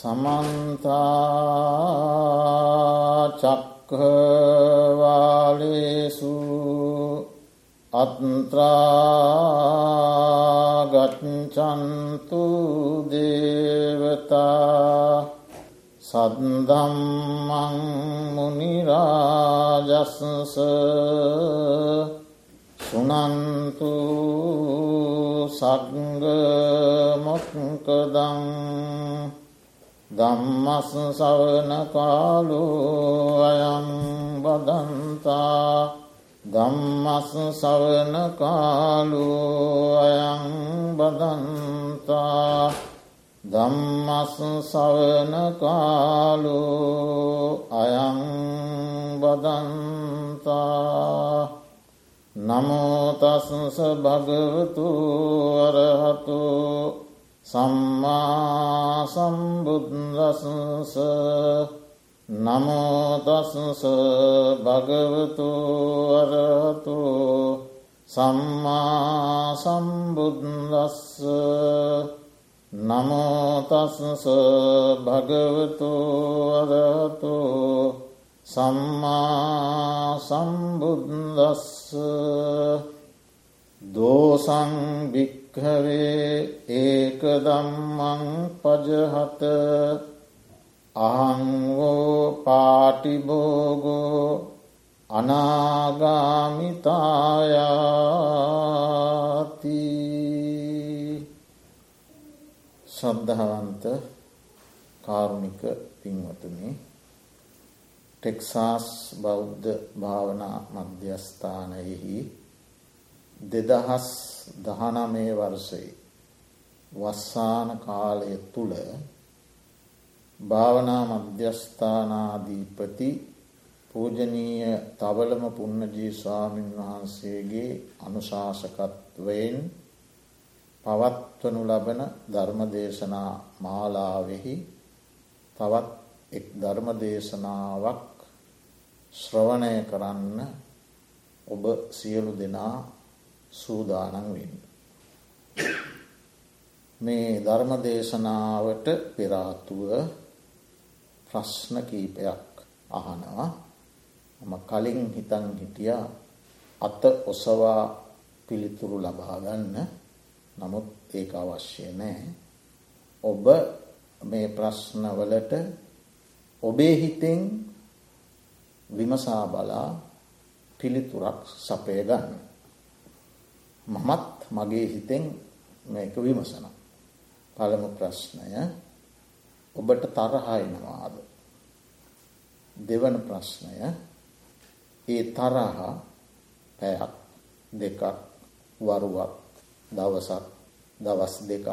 සමන්තාචක්කවාලේසු අත්‍රාගච්චන්තු දේවතා සද්දම්මං මුනිරාජස්ස සුනන්තු සග්ගමොක්කදං දම්මස් සවන කාලු අයම් බදන්තා දම්මස් සවන කාලු අයං බදන්තා දම්මස් සවන කාලු අයං බදන්තා නමෝතස්ස භගවතු අරහතු. සම්මා සම්බුද්දසස නමෝතස්ස භගවතු අරහතු සම්මා සම්බුද්දස්ස නමෝතස්ස භගවතු අරහතු සම්මා සම්බුද්දස්ස. දෝසං භික්හවේ ඒක දම්මං පජහත අහංවෝ පාටිබෝගෝ අනාගාමිතායාති ශ්‍රද්ධාවන්ත කාරුණික පින්වතුනි ටෙක්සාස් බෞද්ධ භාවනා මධ්‍යස්ථානයෙහි දෙදහස් දහනමේ වර්ෂයේ වස්සාන කාලය තුළ භාවනා මධ්‍යස්ථානාධීපති පූජනීය තවලම පුන්නජී ස්වාමීන් වහන්සේගේ අනුශාසකත්වයෙන් පවත්වනු ලබන ධර්මදේශනා මාලාවෙහි තවත් එක් ධර්මදේශනාවක් ශ්‍රවණය කරන්න ඔබ සියලු දෙනා සූදානන් වෙන්න. මේ ධර්මදේශනාවට පෙරාතුව ප්‍රශ්න කීපයක් අහනවා මම කලින් හිතන් හිටිය අත ඔසවා පිළිතුරු ලබාගන්න නමුත් ඒක අවශ්‍ය නෑ ඔබ මේ ප්‍රශ්නවලට ඔබේ හිතෙන් විමසා බලා පිළිතුරක් සපය ගන්න. මමත් මගේ හිතෙන් මේක විමසන. පළමු ප්‍රශ්නය ඔබට තරහයිනවාද. දෙවන ප්‍රශ්නය ඒ තරහ පැයක් දෙකක් වරුවක් දවසක් දවස් දෙකක්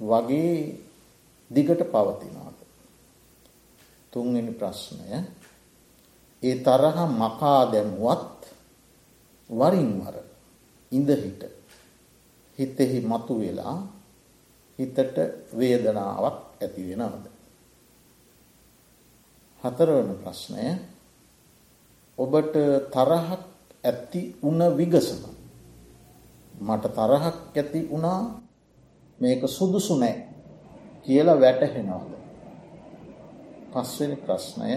වගේ දිගට පවතිනවාද. තුන්වෙනි ප්‍රශ්නය ඒ තරහ මකා දැමුවත් වරින් වර ඉඳහිට හිතෙහි මතු වෙලා හිතට වේදනාවක් ඇති වෙනවද. හතරවන ප්‍රශ්නය ඔබට තරහක් ඇති උන විගසම. මට තරහක් ඇති වුණා මේක සුදුසු නෑ කියලා වැටහෙනවාද. පස්වෙනි ප්‍රශ්නය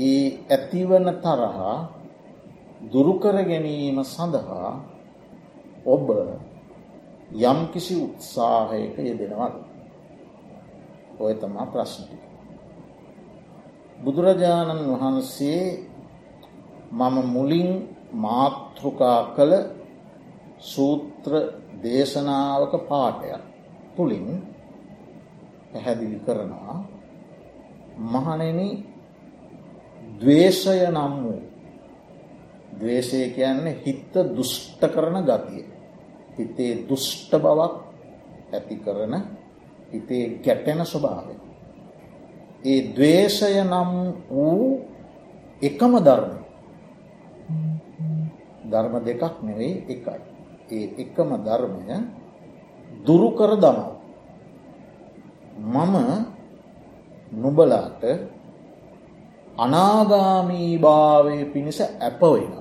ඒ ඇතිවන තරහා දුරුකර ගැනීම සඳහා ඔබ යම්කිසි උත්සාහයක යෙදෙනවද. ඔය තමා ප්‍රශ්නටික. බුදුරජාණන් වහන්සේ මම මුලින් මාතෘකා කළ සූත්‍ර දේශනාවක පාටයක් තුළින් පැහැදිලි කරනවා මහනෙන දවේශය නම් වූ දවේශය කියන්නේ හිත්ත දුෂ්ට කරන ගතිය. හිතේ දුෂ්ට බවක් ඇති කරන හිතේ ගැටෙන ස්වභාවය. ඒ දවේශය නම් වූ එකම ධර්ම ධර්ම දෙකක් නෙවෙයි එකයි. ඒ එකම ධර්මය දුරුකර දමව. මම නුබලාට අනාගාමී භාවය පිණිස ඇප වෙන.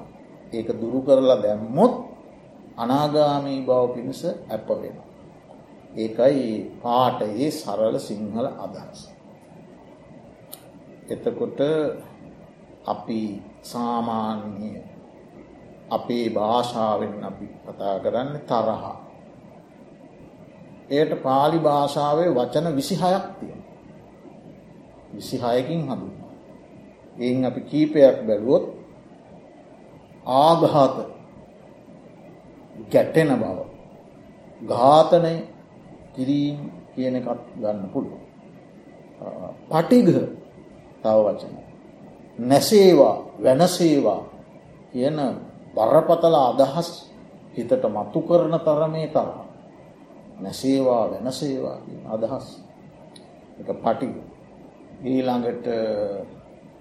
ඒක දුරු කරලා දැම්මොත් අනාගාමී බව පිණිස ඇප වෙන. ඒකයි පාටයේ සරල සිංහල අදහස. එතකොට අපි සාමාන්‍ය අපේ භාෂාවෙන් අපි කතා කරන්න තරහා. එයට පාලි භාෂාවේ වචන විසිහයක් තියෙන. විසිහයකින් හඳුන්න. එයින් අපි කීපයක් බැලුවොත් ආඝාත ගැටෙන බව. ඝාතනය කිරීම් කියන එකත් ගන්න පුළුව. පටිග තව වචන. නැසේවා වැනසේවා කියන බරපතල අදහස් හිතට මතු කරන තරමේ තරහ. නැසේවා වෙනසේවා අදහස් එක පටිග. ඊළඟට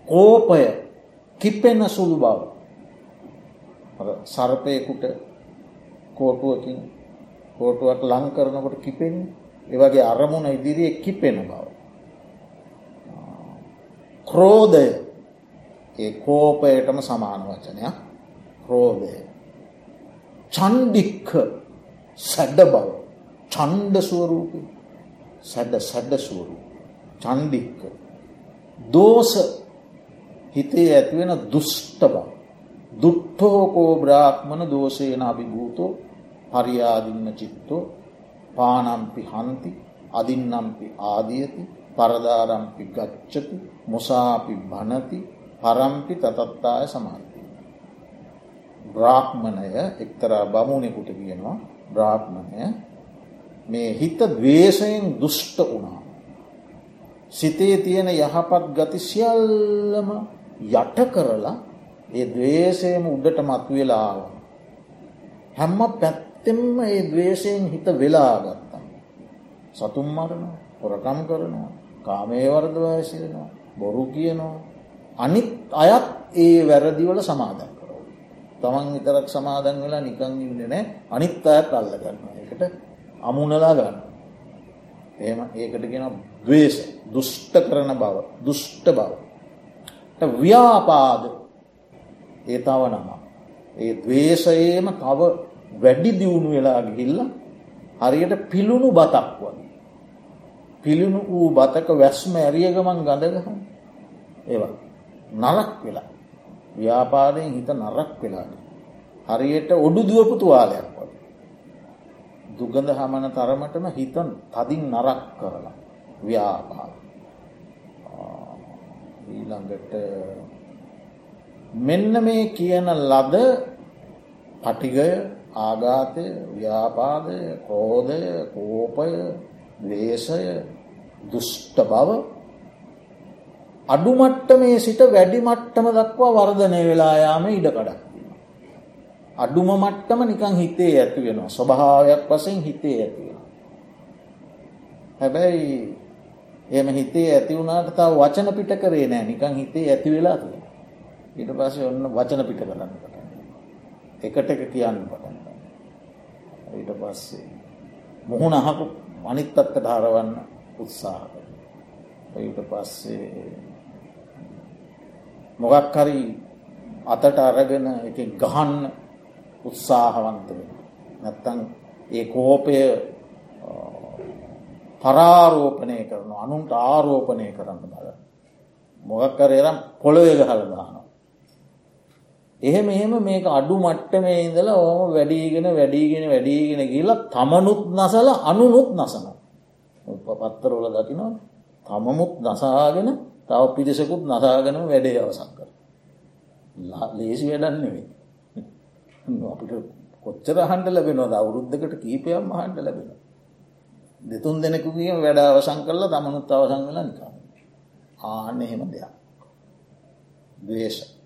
කෝපය කිපෙන සුළු බව සර්පයකුට කෝටුවකින් කෝටුවක් ලං කරනකොට කිපෙන් ඒවගේ අරමුණ ඉදිරියේ කිපෙන බව. ක්‍රෝධය. ඒ කෝපයටම සමාන වචනයක්. ක්‍රෝධය. චන්ඩික්ක සැඩ බව. චන්්ඩ ස්වරූපය සැඩ සැඩ ස්වරූප. චන්ඩික්ක දෝස හිතේ ඇතිවෙන දුෂ්ට බව. දුට්ටෝකෝ බ්‍රාක්්මණ දෝෂයන අභිභූතෝ හරියාදින්න චිත්තෝ පානම්පි හන්ති අදින්නම්පි ආදියති පරදාරම්පි ගච්චති මුසාපි භනති පරම්පි තතත්තාය සමාන්ති. බ්‍රාහ්මණය එක්තරා බමුණෙකුට කියනවා බ්‍රාහ්මණය මේ හිත දවේශයෙන් දුෂ්ට වුණා. සිතේ තියෙන යහපත් ගති සියල්ලම යට කරලා ඒ දවේශයම උඩට මත්වෙලාව. හැම්ම පැත්තෙම ඒ දවේශයෙන් හිත වෙලා ගත්තම්. සතුම් මරණ හොරකම් කරනවා කාමේ වර්දවාශයනවා බොරු කියනවා. අනිත් අයත් ඒ වැරදිවල සමාදන් කරව. තමන් විතරක් සමාදන් වෙලා නිකං ඉන්න නෑ අනිත් අයත් අල්ල ගන්න එකට අමුණලා ගන්න. එම ඒකට ගෙන දවේශ දුෂ්ට කරන බව දුෂ්ට බව. ව්‍යාපාද ඒ තව නම. ඒ දවේශයේම තව වැඩි දියුණු වෙලා ගිහිල්ල හරියට පිළුණු බතක් වගේ. පිළිුණු වූ බතක වැස්ම ඇරිය ගමන් ගඳගහන් ඒවා නරක් වෙලා. ව්‍යාපාරයෙන් හිත නරක් වෙලාට හරියට ඔඩු දුවපු තුවාලයක් වගේ. දුගඳ හමන තරමටම හිතන් තදින් නරක් කරලා. ව්‍යාපාර. ඊළඟට මෙන්න මේ කියන ලද පටිගය ආඝාතය ව්‍යාපාදය කෝදය කෝපය වේශය දුෂ්ට බව අඩුමට්ටමේ සිට වැඩි මට්ටම දක්වා වර්ධනය වෙලායාම ඉඩකඩක්. අඩුම මට්ටම නිකං හිතේ ඇති වෙනවා ස්වභාවයක් වසෙන් හිතේ ඇතිවෙන. හැබැයි එම හිතේ ඇති වුණට තාව වචන පිට කරේ නෑ නිකං හිතේ ඇති වෙලා තියෙන. ඊට පස්සේ ඔන්න වචන පිට කරන්න පටන්. එකට එක කියන්න පටන්. ඊට පස්සේ මුහුණ අහකු අනිත් අත්තට හරවන්න උත්සාහ ඊට පස්සේ මොගක් හරි අතට අරගෙන එක ගහන්න උත්සාහවන්ත වෙන. නැත්තං ඒ කෝපය පරාරෝපනය කරන අනුන්ට ආරෝපනය කරන්න බල. මොගක්කරේරම් පොළොය ගහලදානවා. එහෙම එහෙම මේක අඩු මට්ටමේ ඉඳලා ඕම වැඩීගෙන වැඩීගෙන වැඩීගෙන ගිල තමනුත් නසල අනුනුත් නසන. පත්තරෝල දකිනවා තමමුත් නසාගෙන තව පිරිසකුත් නසාගෙනම වැඩේ අවසක් කර. ලේසි වැඩන්නෙවේ. අපිට කොච්චර හන්ට ලැබෙනවද අවුරුද්ධකට කීපයම් හන්ට ලැබෙන. දෙතුන් දෙනෙකුගේ වැඩ අවසං කරලා තමනුත් අවසං වෙලා නිකා. ආන්න එහෙම දෙයක්. දවේශ.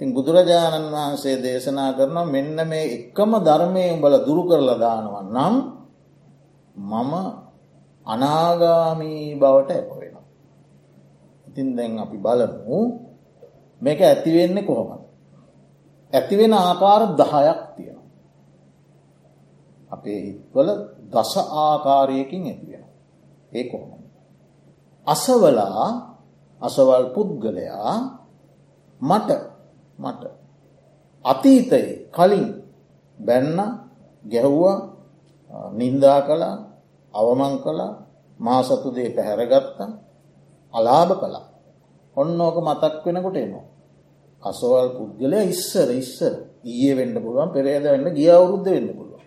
ඉතින් බුදුරජාණන් වහන්සේ දේශනා කරනවා මෙන්න මේ එක්කම ධර්මය උඹල දුරු කරලා දානවා නම් මම අනාගාමී බවට ඇප වෙනවා. ඉතින් දැන් අපි බලමු මේක ඇතිවෙන්නේ කොහොමද. ඇතිවෙන ආකාර දහයක් තියෙනවා. අපේ හිත්වල දස ආකාරයකින් ඇතිවෙන. ඒ කොහොම. අසවලා අසවල් පුද්ගලයා මට මට. අතීතයේ කලින් බැන්න ගැහ්වා නින්දා කළා අවමං කලා මාසතු දේ පැහැරගත්තා අලාභ කලා ඔන්න ඕක මතක් වෙනකොට එනවා. අසවල් පුද්ගලය ඉස්සර ඉස්සර ඊයේ වෙන්න පුළුවන් පෙරේද වෙන්න ගිය අවුරුද්ධ වෙන්න පුළුවන්.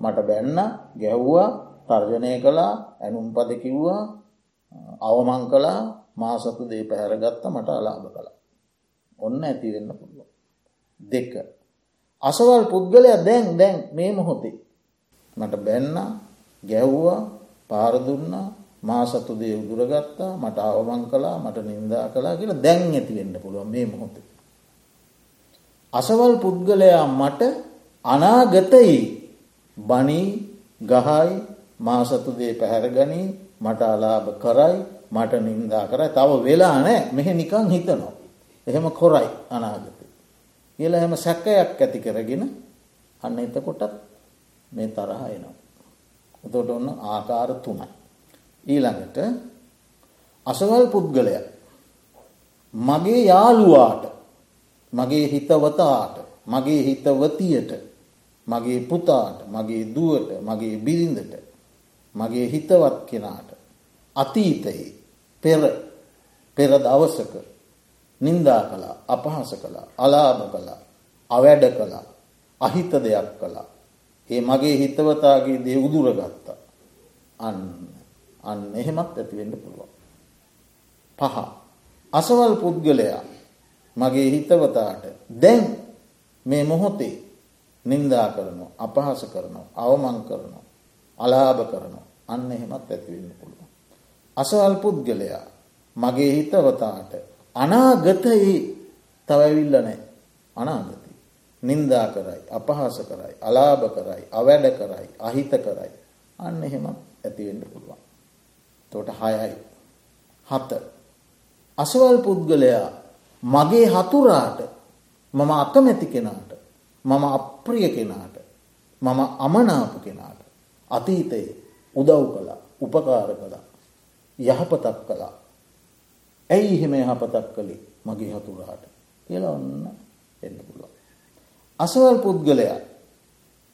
මට බැන්න ගැව්වා තර්ජනය කළා ඇනුම් පද කිව්වා අවමං කලා මාසතු දේ පැහැරගත්ත මට අලාභ කළා. ඔන්න ඇතිවෙන්න පුළුවන්. දෙක. අසවල් පුද්ගලය දැන් දැන් මේ මොහොතේ. මට බැන්න ගැව්වා පාරදුන්නා මා සතු දේ උදුරගත්තා මට අවමං කලා මට නින්දා කලා කියලා දැන් ඇතිවෙන්න පුළුවන් මේ මොහොත. අසවල් පුද්ගලයා මට අනාගතයි බනී ගහයි මාසතු දේ පැහැරගනී මට අලාභ කරයි මට නින්දා කරයි තව වෙලා නෑ මෙහ නිකං හිතනවා. එහෙම කොරයි අනාගත. කියල එහෙම සැකයක් ඇති කරගෙන අන්න එතකොටත් මේ තරහ එනවා. එතොට ඔන්න ආකාර තුනයි. ඊළඟට අසවල් පුද්ගලය මගේ යාළුවාට මගේ හිතවතාට මගේ හිතවතියට මගේ පුතාට මගේ දුවට මගේ බිරිඳට මගේ හිතවත් කෙනාට අතීතයේ පෙර පෙර දවසක නින්දා කළා අපහස කළා අලාභ කළා අවැඩ කළා අහිත දෙයක් කළා ඒ මගේ හිතවතාගේ දේ උදුරගත්තා අන්න අන්න එහෙමත් ඇතිවෙන්න පුළුවන්. පහ. අසවල් පුද්ගලයා මගේ හිතවතාට දැන් මේ මොහොතේ නින්දා කරනවා අපහස කරනවා අවමං කරනවා අලාභ කරනවා අන්න එහෙමත් ඇතිවෙන්න පුළුවන්. අසවල් පුද්ගලයා මගේ හිතවතාට අනාගතයේ තවැවිල්ල නෑ අනාගතය. නින්දා කරයි අපහස කරයි අලාභ කරයි අවැඩ කරයි අහිත කරයි අන්න එහෙමත් ඇතිවෙන්න පුළුවන්. තොට හයයි. හත. අසවල් පුද්ගලයා මගේ හතුරාට මම අකමැති කෙනාට මම අප්‍රිය කෙනාට මම අමනාප කෙනාට අතීතයේ උදව් කළා උපකාර කළා යහපතක් කළා ඇයි එහෙම යහපතක් කළේ? මගේ හතුරාට. කියලා ඔන්න එන්න පුළුවන්. අසවල් පුද්ගලයා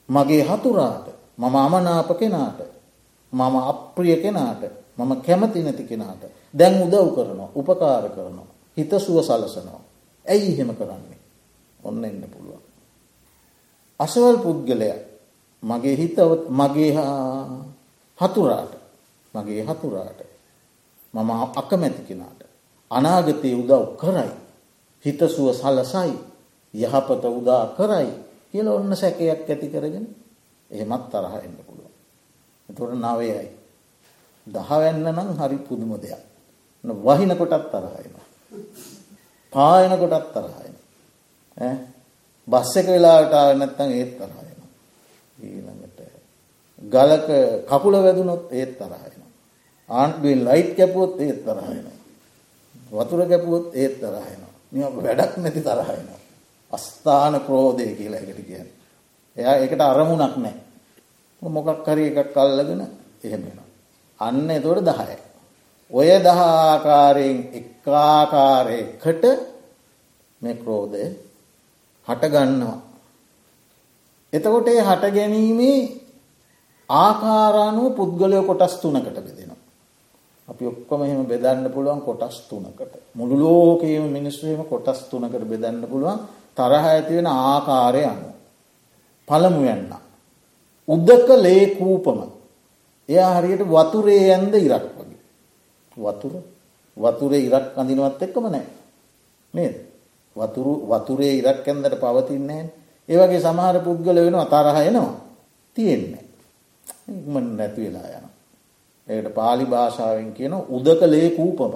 මගේ හතුරාට මම අමනාප කෙනාට මම අප්‍රිය කෙනාට මම කැමති නැති කෙනාට දැන් උදව් කරනවා උපකාර කරනවා හිතසුව සලසනවා. ඇයි එහෙම කරන්නේ? ඔන්න එන්න පුළුවන්. අසවල් පුද්ගලයා මගේ හිතව මගේ හතුරාට මගේ හතුරාට මම අකමැති කෙනාට අනාගතයේ උදව් කරයි හිතසුව සලසයි යහපත උදා කරයි කියල ඔන්න සැකයක් ඇති කරගෙන එහෙමත් තරහ එන්න පුළුවන් එතොට නවයයි දහවැන්න නම් හරි පුදුම දෙයක්. වහින කොටත් තරහයින. පායන කොටත් තරහයින. බස් එක වෙලාට නැත්තන් ඒත් තරහයන. ඊළඟට ගලක කකුල වැදුනොත් ඒත් තරහයන. ආන්ඩුවෙන් ලයිට් කැපුවොත් ඒත් තරහයන. වතුර කැපුවොත් ඒත් තරහයන. නිය වැඩක් නැති තරහයන. අස්ථාන ක්‍රෝධය කියලා එකට කියන්න. එයා එකට අරමුණක් නෑ. මොකක් හරි එකක් අල්ලගෙන එහෙමෙන. අන්න එතොට දහය. ඔය දහආකාරයෙන් එක්කාකාරයකට මේ ක්‍රෝධය හටගන්නවා. එතකොට ඒ හට ගැනීමේ ආකාරානුව පුද්ගලය කොටස් තුනකට බෙදෙනවා. අපි ඔක්කොම එහෙම බෙදන්න පුළුවන් කොටස් තුනකට. මුළු ලෝකයේම මිනිස්සුම කොටස් තුනකට බෙදන්න පුළුවන් තරහ ඇති වෙන ආකාරය අනුව. පළමු යන්න. උද්දක ලේකූපම එයා හරියට වතුරේ ඇන්ද ඉරක් වගේ. වතුර වතුරේ ඉරක් අඳිනවත් එක්කම නෑ. නේද? වතුරු වතුරේ ඉරක් ඇන්දට පවතින්නේ නැහැ. ඒ වගේ සමහර පුද්ගල වෙනවා තරහ එනවා. තියෙන්නේ. ඉක්මන නැති වෙලා යනවා. ඒකට pāli භාෂාවෙන් කියන උදක ලේ කූපම.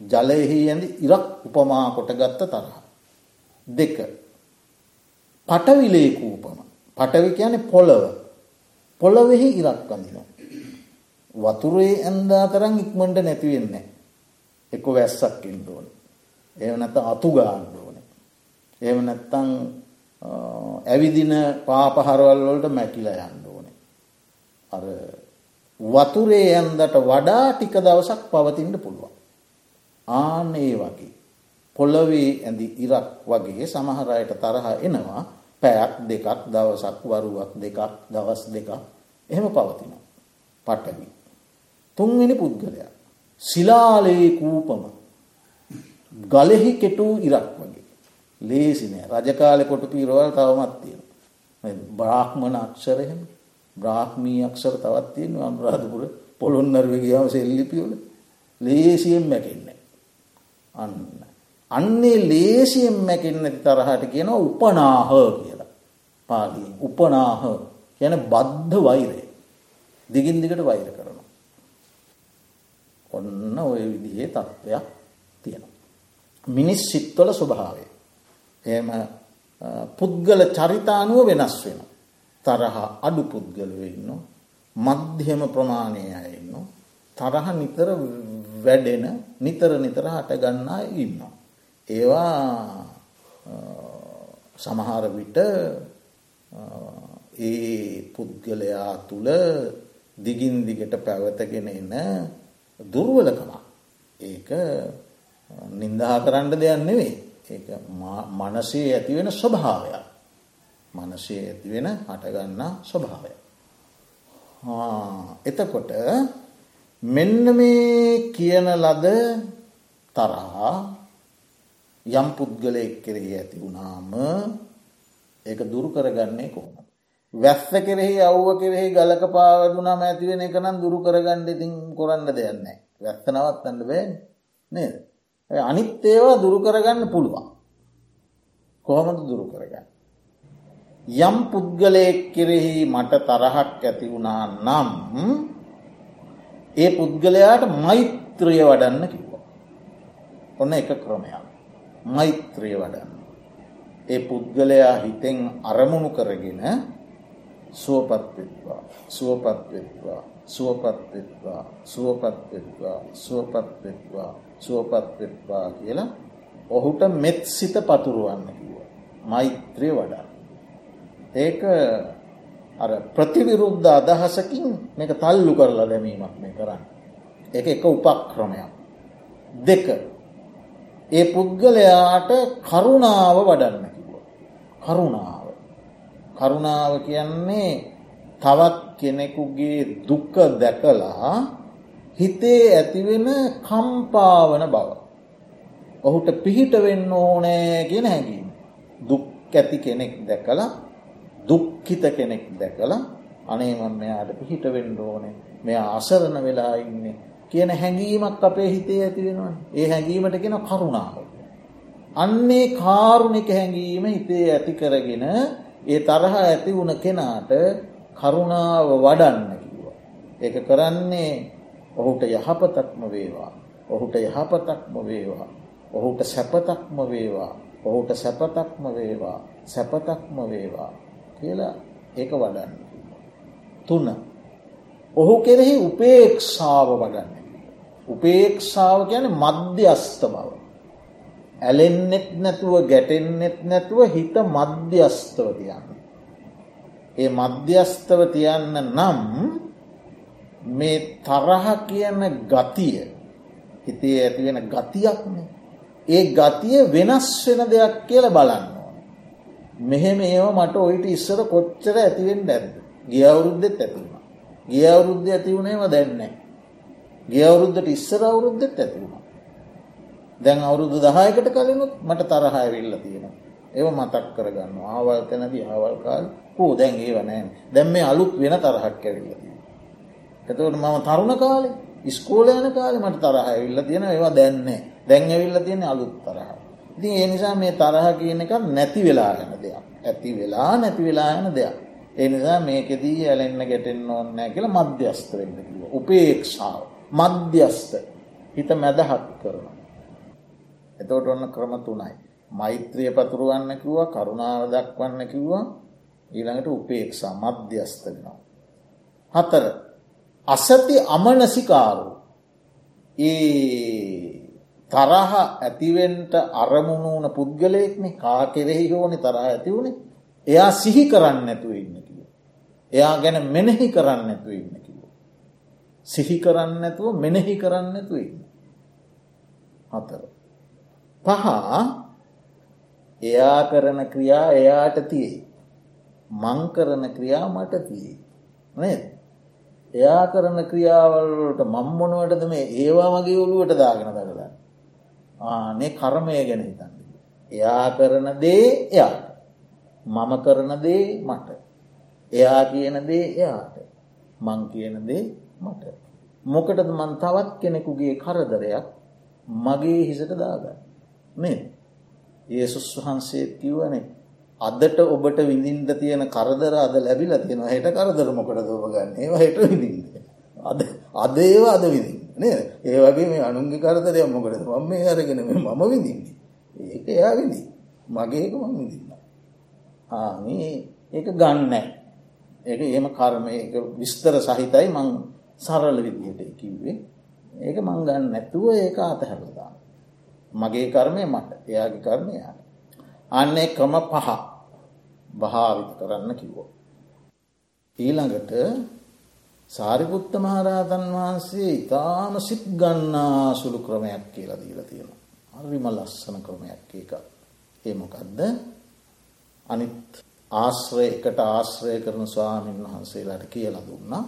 ජලයෙහි ඇඳි ඉරක් උපමා කොටගත්ත තරහ. දෙක. පටවි ලේ කූපම. පටවි කියන්නේ පොළව. පොළොවේහි ඉරක් අඳිනවා. වතුරේ ඇන්දා තරම් ඉක්මනට නැති වෙන්නේ එක්ක වැස්සක් එන්න ඕනේ. එහෙම නැත්නම් අතු ගන්න ඕනේ. එහෙම නැත්නම් ඇවිදින පාපහරවල් වලට මැකිලා යන්න ඕනේ. අර වතුරේ ඇන්දට වඩා ටික දවසක් පවතින්න පුළුවන්. ආන්න ඒ වගේ. පොළවේ ඇඳි ඉරක් වගේ සමහර අයට තරහ එනවා. පැයක් දෙකක් දවසක් වරුවක් දෙකක් දවස් දෙකක් එහෙම පවතිනවා. පටවි තුන්වෙනි පුද්ගලයා. සිලාලයේ කූපම ගලෙහි කෙටූ ඉරක් වගේ. ලේසිනෑ රජකාලෙ කොටු පිරවල් තවමත් තියෙන. බ්‍රාහ්මණ අක්ෂරහෙම බ්‍රාහ්මී අක්ෂර තවත් තියෙන අනුරාධපුර පොළොන්නර්ව ගියාව සෙල්ලිපියවල ලේසියෙන් මැකෙන්නේ. අන්න. අන්නේ ලේසියෙන් මැකෙන්න තරහට කියන උපනාහ කියලා. පාලියෙන් උපනාහ කියන බද්ධ වෛරය. දිගින් දිගට වෛර කරනවා. ඔන්න ඔය විදිහේ තත්ත්වයක් තියෙනවා. මිනිස් සිත්වල ස්වභාවය. එම පුද්ගල චරිතානුව වෙනස් වෙන. තරහ අඩු පුද්ගලව ඉන්න. මධ්‍යම ප්‍රමාණය අයන්න. තරහ නිතර වැඩෙන නිතර නිතර හටගන්නා ඉන්න. ඒවා සමහර විට ඒ පුද්ගලයා තුළ දිගින් දිගට පැවතගෙන එන දුර්වලකමක්. ඒක නින්දහා කරන්න දෙයක් නෙවෙයි. ඒක මනසේ ඇතිවෙන ස්වභාවයක්. මනසේ ඇතිවෙන හටගන්නා ස්වභාවය. එතකොට මෙන්න මේ කියන ලද තරහා යම් පුද්ගලයෙක් කෙරෙහි ඇති වුණාම ඒක දුරු කරගන්නේ කොහොමද. වැස්ස කෙරෙහි අව්ව කෙරෙහි ගලක පාවදුනම ඇතිවෙන එක නම් දුරු කරගන්න ඉතින් කොරන්න දෙයන්නේ වැස්ස නවත්තන්න බෑ නේද. අනිත් ඒවා දුරු කරගන්න පුළුවන්. කොහොමද දුරු කරගන්න. යම් පුද්ගලයෙක් කෙරෙහි මට තරහක් ඇති වුණා නම් ඒ පුද්ගලයාට මෛත්‍රය වඩන්න කිව්වා. ඔන්න එක ක්‍රමයක්. මෛත්‍රය වඩන්න. ඒ පුද්ගලයා හිතෙන් අරමුණු කරගෙන සුවපත්වෙත්වා සුවපත්වෙත්වා සුවපත්වෙත්වා සුවපත්වෙත්වා සුවපත්වෙත්වා සුවපත්වෙත්වා කියලා ඔහුට මෙත් සිත පතුරුවන්න කිව. මෛත්‍රය වඩා. ඒක අර ප්‍රතිවිරුද්ධ අදහසකින් මේක තල්ලු කරලා දැමීමක් මේ කරන්න. එක එක උපක්‍රමයක්. දෙක ඒ පුද්ගලයාට කරුණාව වඩන්න කිව. කරුණාව. කරුණාව කියන්නේ තවත් කෙනෙකුගේ දුක්ක දැකලා හිතේ ඇතිවෙන කම්පාවන බව. ඔහුට පිහිට වෙන්න ඕනෑ ගෙන හැඟීම. දුක් ඇති කෙනෙක් දැකලා දුක්කිත කෙනෙක් දැකලා අනේමන් මෙයාට පිහිට වෙන්න ඕනේ මෙය අසරණ වෙලා ඉන්නේ කියන හැඟීමක් අපේ හිතේ ඇති වෙනවා. ඒ හැඟීමට කියෙන කරුණාව. අන්නේ කාරුණික හැඟීම හිතේ ඇති කරගෙන ඒ තරහ ඇති වුණ කෙනාට කරුණාව වඩන්න කිව්වා. ඒක කරන්නේ ඔහුට යහපතක්ම වේවා. ඔහුට යහපතක්ම වේවා. ඔහුට සැපතක්ම වේවා. ඔහුට සැපතක්ම වේවා. සැපතක්ම වේවා කියලා ඒක වඩන්න. තුන්න. ඔහු කෙරෙහි උපේක්ෂාව වඩන්න. උපේක්ෂාව කියන මධ්‍යස්ත බව. ඇලෙන්නෙත් නැතුව ගැටෙන්නෙත් නැතුව හිත මධ්‍යස්තව තියන්න. ඒ මධ්‍යස්තව තියන්න නම් මේ තරහ කියන ගතිය හිතේ ඇතිවෙන ගතියක්න ඒ ගතිය වෙනස් වෙන දෙයක් කියල බලන්න ඕන. මෙහෙම ඒව මට ඔයිට ඉස්සර කොච්චර ඇතිවෙන් දැද ගිය අවුරුද්ධෙත් ඇතිවුණ. ගිය අවුරුද්ධ ඇතිවුණේම දැන්නේ. ගිය අවුරුද්ධට ඉස්සර අවුරුද්ධෙත් ඇතිවුණ. දැන් අවුරුදු දහයකට කලනුත් මට තරහ ඇවිල්ල තියෙන. ඒව මතක් කරගන්න ආවල් තැනදී ආවල් කාල් කෝ දැන් ඒව නෑන් දැම් මේ අලුත් වෙන තරහක් ඇවිල්ලතිය. එතවට මම තරුණ කාලෙ ස්කෝල යන කාලෙ මට තරහ ඇවිල්ල තියෙන ඒවා දැන්නේ දැන් ඇවිල්ල තියෙන අලුත් තරහ. ඉතින් ඒ නිසා මේ තරහ කියන එක නැති වෙලා යන දෙයක්. ඇති වෙලා නැති වෙලා යන දෙයක්. ඒ නිසා මේකෙදී ඇලෙන්න ගැටෙන්න ඕන්නෑ කියලා මධ්‍යස්ත වෙන්න කිව. උපේක්ෂාව. මධ්‍යස්ත හිත මැදහත් කරන. එතවට ඔන්න ක්‍රම තුනයි. මෛත්‍රිය පතුරුවන්න කිව්වා කරුණාව දක්වන්න කිව්වා ඊළඟට උපේක්ෂා මධ්‍යස්ත වෙනවා. හතර අසති අමනසිකාරු ඒ තරහ ඇතිවෙන්ට අරමුණූන පුද්ගලයෙක්නෙ කා කෙරෙහි ඕනි තරහ ඇතිවුණේ එයා සිහි කරන්න නැතුව ඉන්න කිව. එයා ගැන මෙනෙහි කරන්න නැතුව ඉන්න කිව. සිහි කරන්න නැතුව මෙනෙහි කරන්න නැතුව ඉන්න. හතර. පහ එයා කරන ක්‍රියා එයාට තියේ. මං කරන ක්‍රියා මට තියේ. නේද? එයා කරන ක්‍රියාවල්ලට මම්මොනුවටද මේ ඒවා වගේ ඔළුවට දාගෙන දකලා ආනේ කර්මය ගැන හිතන්න. එයා කරන දේ එයාට. මම කරන දේ මට. එයා කියන දේ එයාට. මං කියන දේ මට. මොකටද මන් තවත් කෙනෙකුගේ කරදරයක් මගේ හිසට දාගන්න? මේ ඒසුස් වහන්සේ කිව්වනේ අදට ඔබට විඳින්ට තියෙන කරදර අද ලැබිල තියෙන හට කරදර මොකට දෝපගන්න ඒවා හෙට විඳින්ද අද අද ඒවා අද විදින්න නේ ඒ වගේ මේ අනුන්ගේ කරදරයක් මොකටද? මම මේ අරගෙන මම විඳින්නේ. ඒක එයා විදි මගේක මං විදින්න ආමේ ඒක ගන්නෑ. ඒක ඒම කර්ම විස්තර සහිතයි මං සරල විදිහට කිව්වේ. ඒක මං ගන්න නැතුව ඒක අතහැරදා මගේ කර්මය මට. එයාගේ කර්මයාට අන්නේ ක්‍රම පහ භාවිත කරන්න කිව්වෝ. ඊළඟට සාරිපුත්ත මහරහතන් වහන්සේ ඉතාම සිත් ගන්නා සුළු ක්‍රමයක් කියලා දීල තියෙන. හරිම ලස්සන ක්‍රමයක් එක. ඒමොකක්ද අනිත් ආශ්‍රය එකට ආශ්‍රය කරන ස්වාමීන් වහන්සේලාට කියල දුන්නා.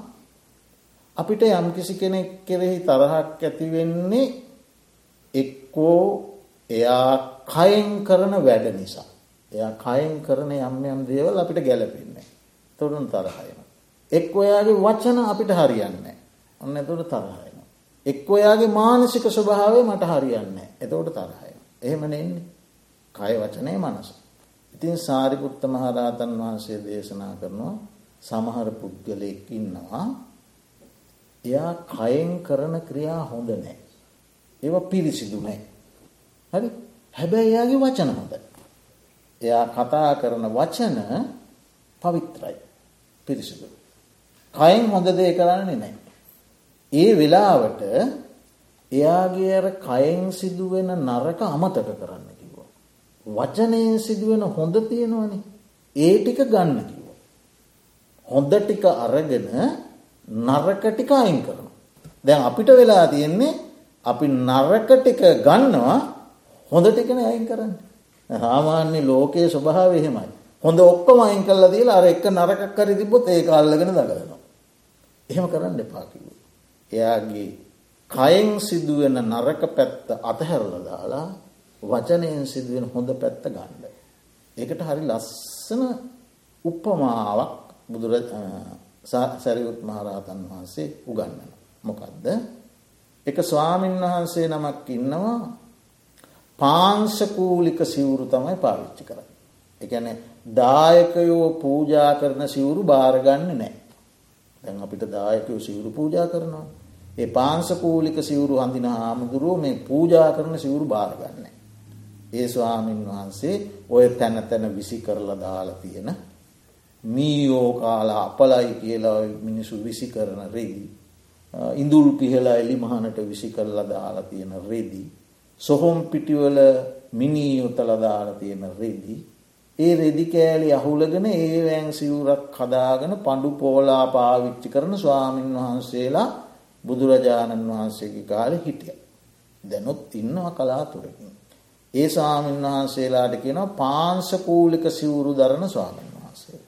අපිට යම්කිසි කෙනෙක් කෙරෙහි තරහක් ඇතිවෙන්නේ එක්කෝ එයා කයෙන් කරන වැඩ නිසා. එයා කයෙන් කරන යම් යම් දේවල් අපිට ගැලපෙන්නේ. තොරුන් තරහයන. එක් ඔයාගේ වචන අපිට හරියන්න. ඔන්න එතුට තරහයන. එක් ඔයාගේ මානසික ස්වභාවය මට හරියන්න. එතවට තරහය. එහෙම එන්නේ. කය වචනය මනස. ඉතින් සාරිපුත්ත මහරාතන් වහන්සේ දේශනා කරනවා සමහර පුද්ගලයෙක් ඉන්නවා එයා කයෙන් කරන ක්‍රියා හොඳ නෑ. ඒව පිරිසිදු නෑ. හරි හැබැයි එයාගේ වචන හොඳ. එයා කතා කරන වචන පවිත්‍රයි පිරිසිදු. කයින් හොඳ දේ කරන්නේ නෑ. ඒ වෙලාවට එයාගේ අර කයෙන් සිදුවෙන නරක අමතක කරන්න කිව්ව. වචනයෙන් සිදුවෙන හොඳ තියෙනවනේ ඒ ටික ගන්න කිව්ව. හොඳ ටික අරගෙන නරක ටික අයින් කරන. දැන් අපිට වෙලා තියෙන්නේ අපි නරක ටික ගන්නවා හොඳ ටිකන අයින් කරන්න. සාමාන්‍ය ලෝකයේ ස්වභාව එහෙමයි. හොඳ ඔක්කොම අයින් කරලා දීලා අර එක නරකක් හරි තිබ්බොත් ඒක අල්ලගෙන දඟලනවා. එහෙම කරන්න එපා කිව්වා. එයාගේ කයෙන් සිදුවෙන නරක පැත්ත අතහැරලා දාලා වචනයෙන් සිදුවෙන හොඳ පැත්ත ගන්න. ඒකට හරි ලස්සන උපමාවක් බුදුර සැරියුත් මහරහතන් වහන්සේ උගන්නන. මොකක්ද? එක ස්වාමීන් වහන්සේ නමක් ඉන්නවා පාංශකූලික සිවුරු තමයි පාවිච්චි කරන්න. එකන දායකයෝ පූජා කරන සිවුරු භාරගන්න නෑ. දැන් අපිට දායකයෝ සිවුරු පූජා කරනවා. ඒ පාංශකූලික සිවුරු හඳින හාමුදුරුව මේ පූජා කරන සිවුරු භාරගන්න. ඒ ස්වාමීන් වහන්සේ ඔය තැන තැන විසි කරලා දාලා තියෙන මීයෝ කාලා අපලයි කියලා මිනිසු විසි කරන රෙදි. ඉඳුල් පිහලා එලි මහනට විසි කරලා දාලා තියෙන රෙදී. සොහොම් පිටිවල මිනී යොතලදාල තියෙන රෙදි. ඒ රෙදි කෑලි අහුලගෙන ඒවෑන් සිවුරක් හදාගෙන පඩු පෝලා පාවිච්චි කරන ස්වාමීන් වහන්සේලා බුදුරජාණන් වහන්සේගේ කාල හිටිය. දැනොත් ඉන්නවා කලාතුරකින්. ඒ ස්වාමීන් වහන්සේලාට කියන පාංසකූලික සිවුරු දරන ස්වාමීන් වහන්සේ.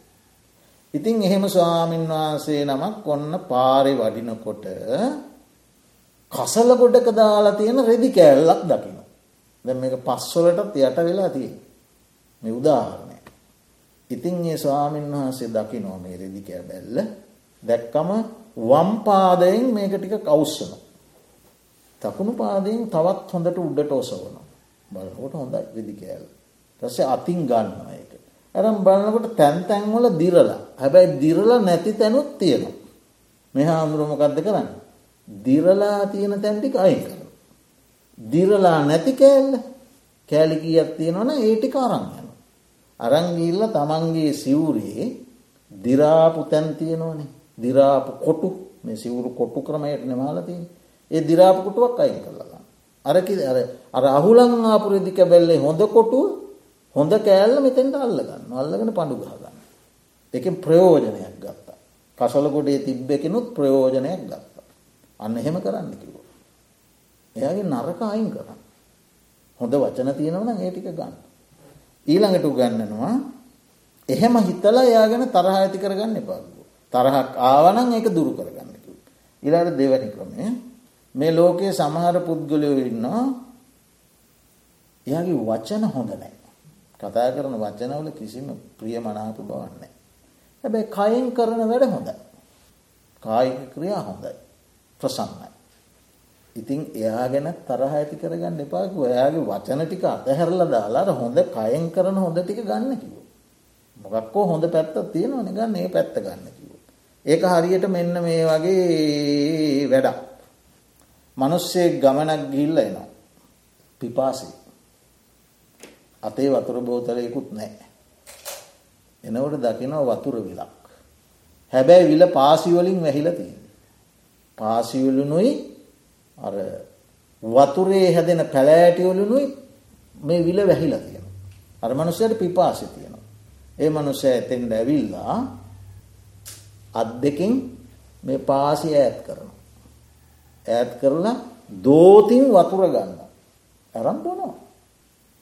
ඉතින් එහෙම ස්වාමීන් වහන්සේ නමක් ඔන්න පාරි වඩිනකොට කසල ගොඩක දාලා තියෙන රෙදි කෑල්ලක් දකින. දැ මේක පස්වලටත් යට වෙලා තිය මේ උදාහරණය. ඉතින් ඒ ස්වාමීන් වහන්සේ දකි නෝ මේ රෙදි කෑ බැල්ල දැක්කම වම්පාදයෙන් මේක ටික කවුස්සන. තකුණු පාදයෙන් තවත් හොඳට උඩට ඔසවන බලකොට හොඳයි රෙදි කෑල්. තස්සේ අතින් ගන්නවා එක. ඇරම් බලන්නකොට තැන් තැන්වල දිරලා හැබැයි දිරලා නැති තැනුත් තියෙනවා. මෙහා අමුරුමකක්ද කරන්න. දිරලා තියෙන තැන්ටික අයින් කර. දිරලා නැති කෑල්ල කෑලි කීයක් තියෙනවන ඒටික අරං යන. අරංගිල්ල තමන්ගේ සිවුරේ දිරාපු තැන් තියෙනවනේ දිරාපු කොටු මේ සිවුරු කොට්ටු ක්‍රමයට නමාලතින් ඒ දිරාපු කොටුවක් අයින් කරලා. අරකි අර අර අහුලං ආපුරදි කැබැල්ලේ හොඳ කොටුව හොඳ කෑල්ල මෙතෙන්ට අල්ලගන්න අල්ලගෙන පඩු ගහගන්න. එකෙන් ප්‍රයෝජනයක් ගත්තා. කසල ගොඩේ තිබ්බෙකෙනුත් ප්‍රයෝජනයක් ගත්තා. අන්න එහෙම කරන්න කිව්වා. එයාගේ නරක අයින් කරන්න. හොඳ වචන තියෙනව නම් ඒ ටික ගන්න. ඊළඟට උගන්වනවා එහෙම හිතලා එයා ගැන තරහ ඇති කරගන්න එපා. තරහක් ආවනම් ඒක දුරු කරගන්න කිව්වා. ඉලාට දෙවැනි ක්‍රමය මේ ලෝකයේ සමහර පුද්ගලයෝ ඉන්නවා එයාගේ වචන හොඳ නෑ. කතා කරන වචනවල කිසිම ප්‍රිය මනාප බවන්නේ. හැබැයි කයෙන් කරන වැඩ හොඳ. කායික ක්‍රියා හොඳයි. ප්‍රසන්නයි. ඉතින් එයා ගැන තරහ ඇති කරගන්න එපාකු ඔයාගේ වචන ටික අතහැරල දාලාට හොඳ කයෙන් කරන හොඳ ටික ගන්න කිව. මොකක්කෝ හොඳ පැත්ත තියෙනවා නිගන්න ඒ පැත්ත ගන්න කිව. ඒක හරියට මෙන්න මේ වගේ වැඩක්. මනුස්සේ ගමනක් ගිල්ල එනවා. පිපාසි. අතේ වතුර බෝතලයකුත් නෑ. එනවට දකිනව වතුර විලක්. හැබැයි විල පාසිවලින් වැහිල තියෙන. පාසිවලුනුයි අර වතුරේ හැදෙන පැලෑටිවලුනුයි මේ විල වැහිලා තියෙන. අර මනුස්සයට පිපාසි තියෙනවා. ඒ මනුස්සය ඇතෙන්ට ඇවිල්ලා අත් දෙකින් මේ පාසි ඈත් කරන. ඈත් කරලා දෝතින් වතුර ගන්න. ඇරම් බොනවා.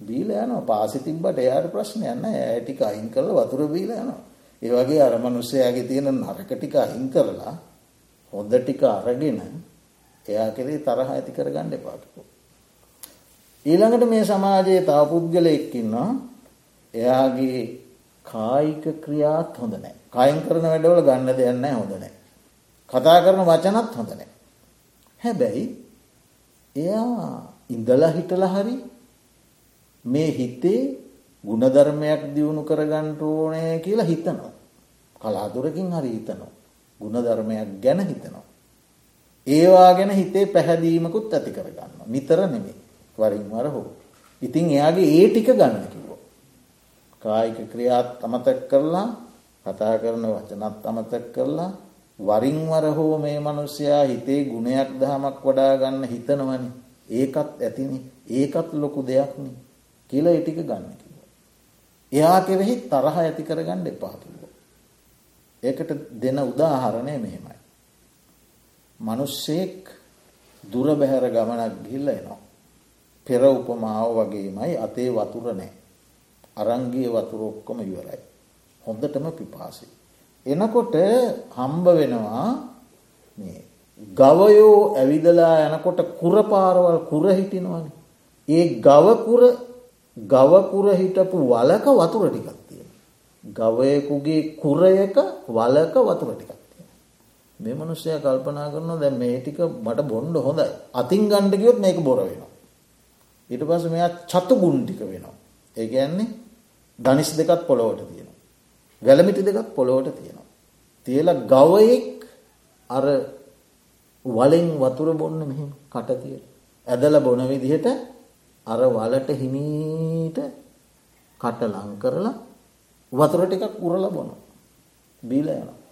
බීල යනවා පාසි තිබ්බට එයාට ප්‍රශ්න යන්න ඇටික අයින් කරලා වතුර බීල යනවා. ඒ වගේ අර මනුස්සයාගේ තියෙන නරක ටික අයින් කරලා හොඳ ටික අරගෙන එයා කෙරේ තරහ ඇති කරගන්න එපාකිකෝ. ඊළඟට මේ සමාජයේ තව පුද්ගලයෙක් ඉන්නවා එයාගේ කායික ක්‍රියාත් හොඳ නෑ. කයින් කරන වැඩවල ගන්න දෙයක් නැහැ හොඳ නෑ. කතා කරන වචනත් හොඳ නෑ. හැබැයි එයා ඉඳලා හිටලා හරි මේ හිතේ ගුණධර්මයක් දියුණු කරගන්න ඕනේ කියලා හිතනවා. කලාතුරකින් හරි හිතනවා. ගුණධර්මයක් ගැන හිතනවා. ඒවා ගැන හිතේ පැහැදීමකුත් ඇති කරගන්න. නිතර නෙමේ වරින් වර හෝ. ඉතින් එයාගේ ඒ ටික ගන්න කිව්වා. කායික ක්‍රියාත් අමතක් කරලා කතා කරන වචනත් අමතක් කරලා වරින් වර හෝ මේ මනුස්සයා හිතේ ගුණයක් දහමක් වඩා ගන්න හිතනවනි. ඒකත් ඇතිනි ඒකත් ලොකු දෙයක්නි කියලා ඒ ටික ගන්න කිව්වා. එයා කෙරෙහි තරහ ඇති කරගන්න එපා කිව්වා. ඒකට දෙන උදාහරණය මෙහෙමයි. මිනිස්සෙක් දුර බැහැර ගමනක් ගිහිල්ලා එනවා. පෙර උපමාව වගේමයි අතේ වතුර නැහැ. අරන් ගිය වතුර ඔක්කොම ඉවරයි. හොඳටම පිපාසයි. එනකොට හම්බ වෙනවා මේ ගවයෝ ඇවිදලා යනකොට කුර පාරවල් කුර හිටිනවනේ. ඒ ගව කුර ගවකුර හිටපු වලක වතුර ටිකක් තියෙන. ගවයකුගේ කුරයක වලක වතුර ටිකක් තියෙන. මේ මනුස්සය කල්පනා කරනවා දැන් මේ ටික මට බොන්න හොඳයි. අතින් ගන්න ගියොත් මේක බොර වෙනවා. ඊට පස්සේ මෙයා චතු ගුණ ටික වෙනවා. ඒ කියන්නේ ධනිස් දෙකක් පොළොවට තියෙනවා. වැලමිටි දෙකක් පොළොවට තියෙනවා. තියලා ගවයෙක් අර වලෙන් වතුර බොන්න මෙහෙම කට තියලා ඇදලා බොන විදිහට අර වලට හිමීට කට ලං කරලා වතුර ටිකක් උරලා බොනවා. බීලා යනවා.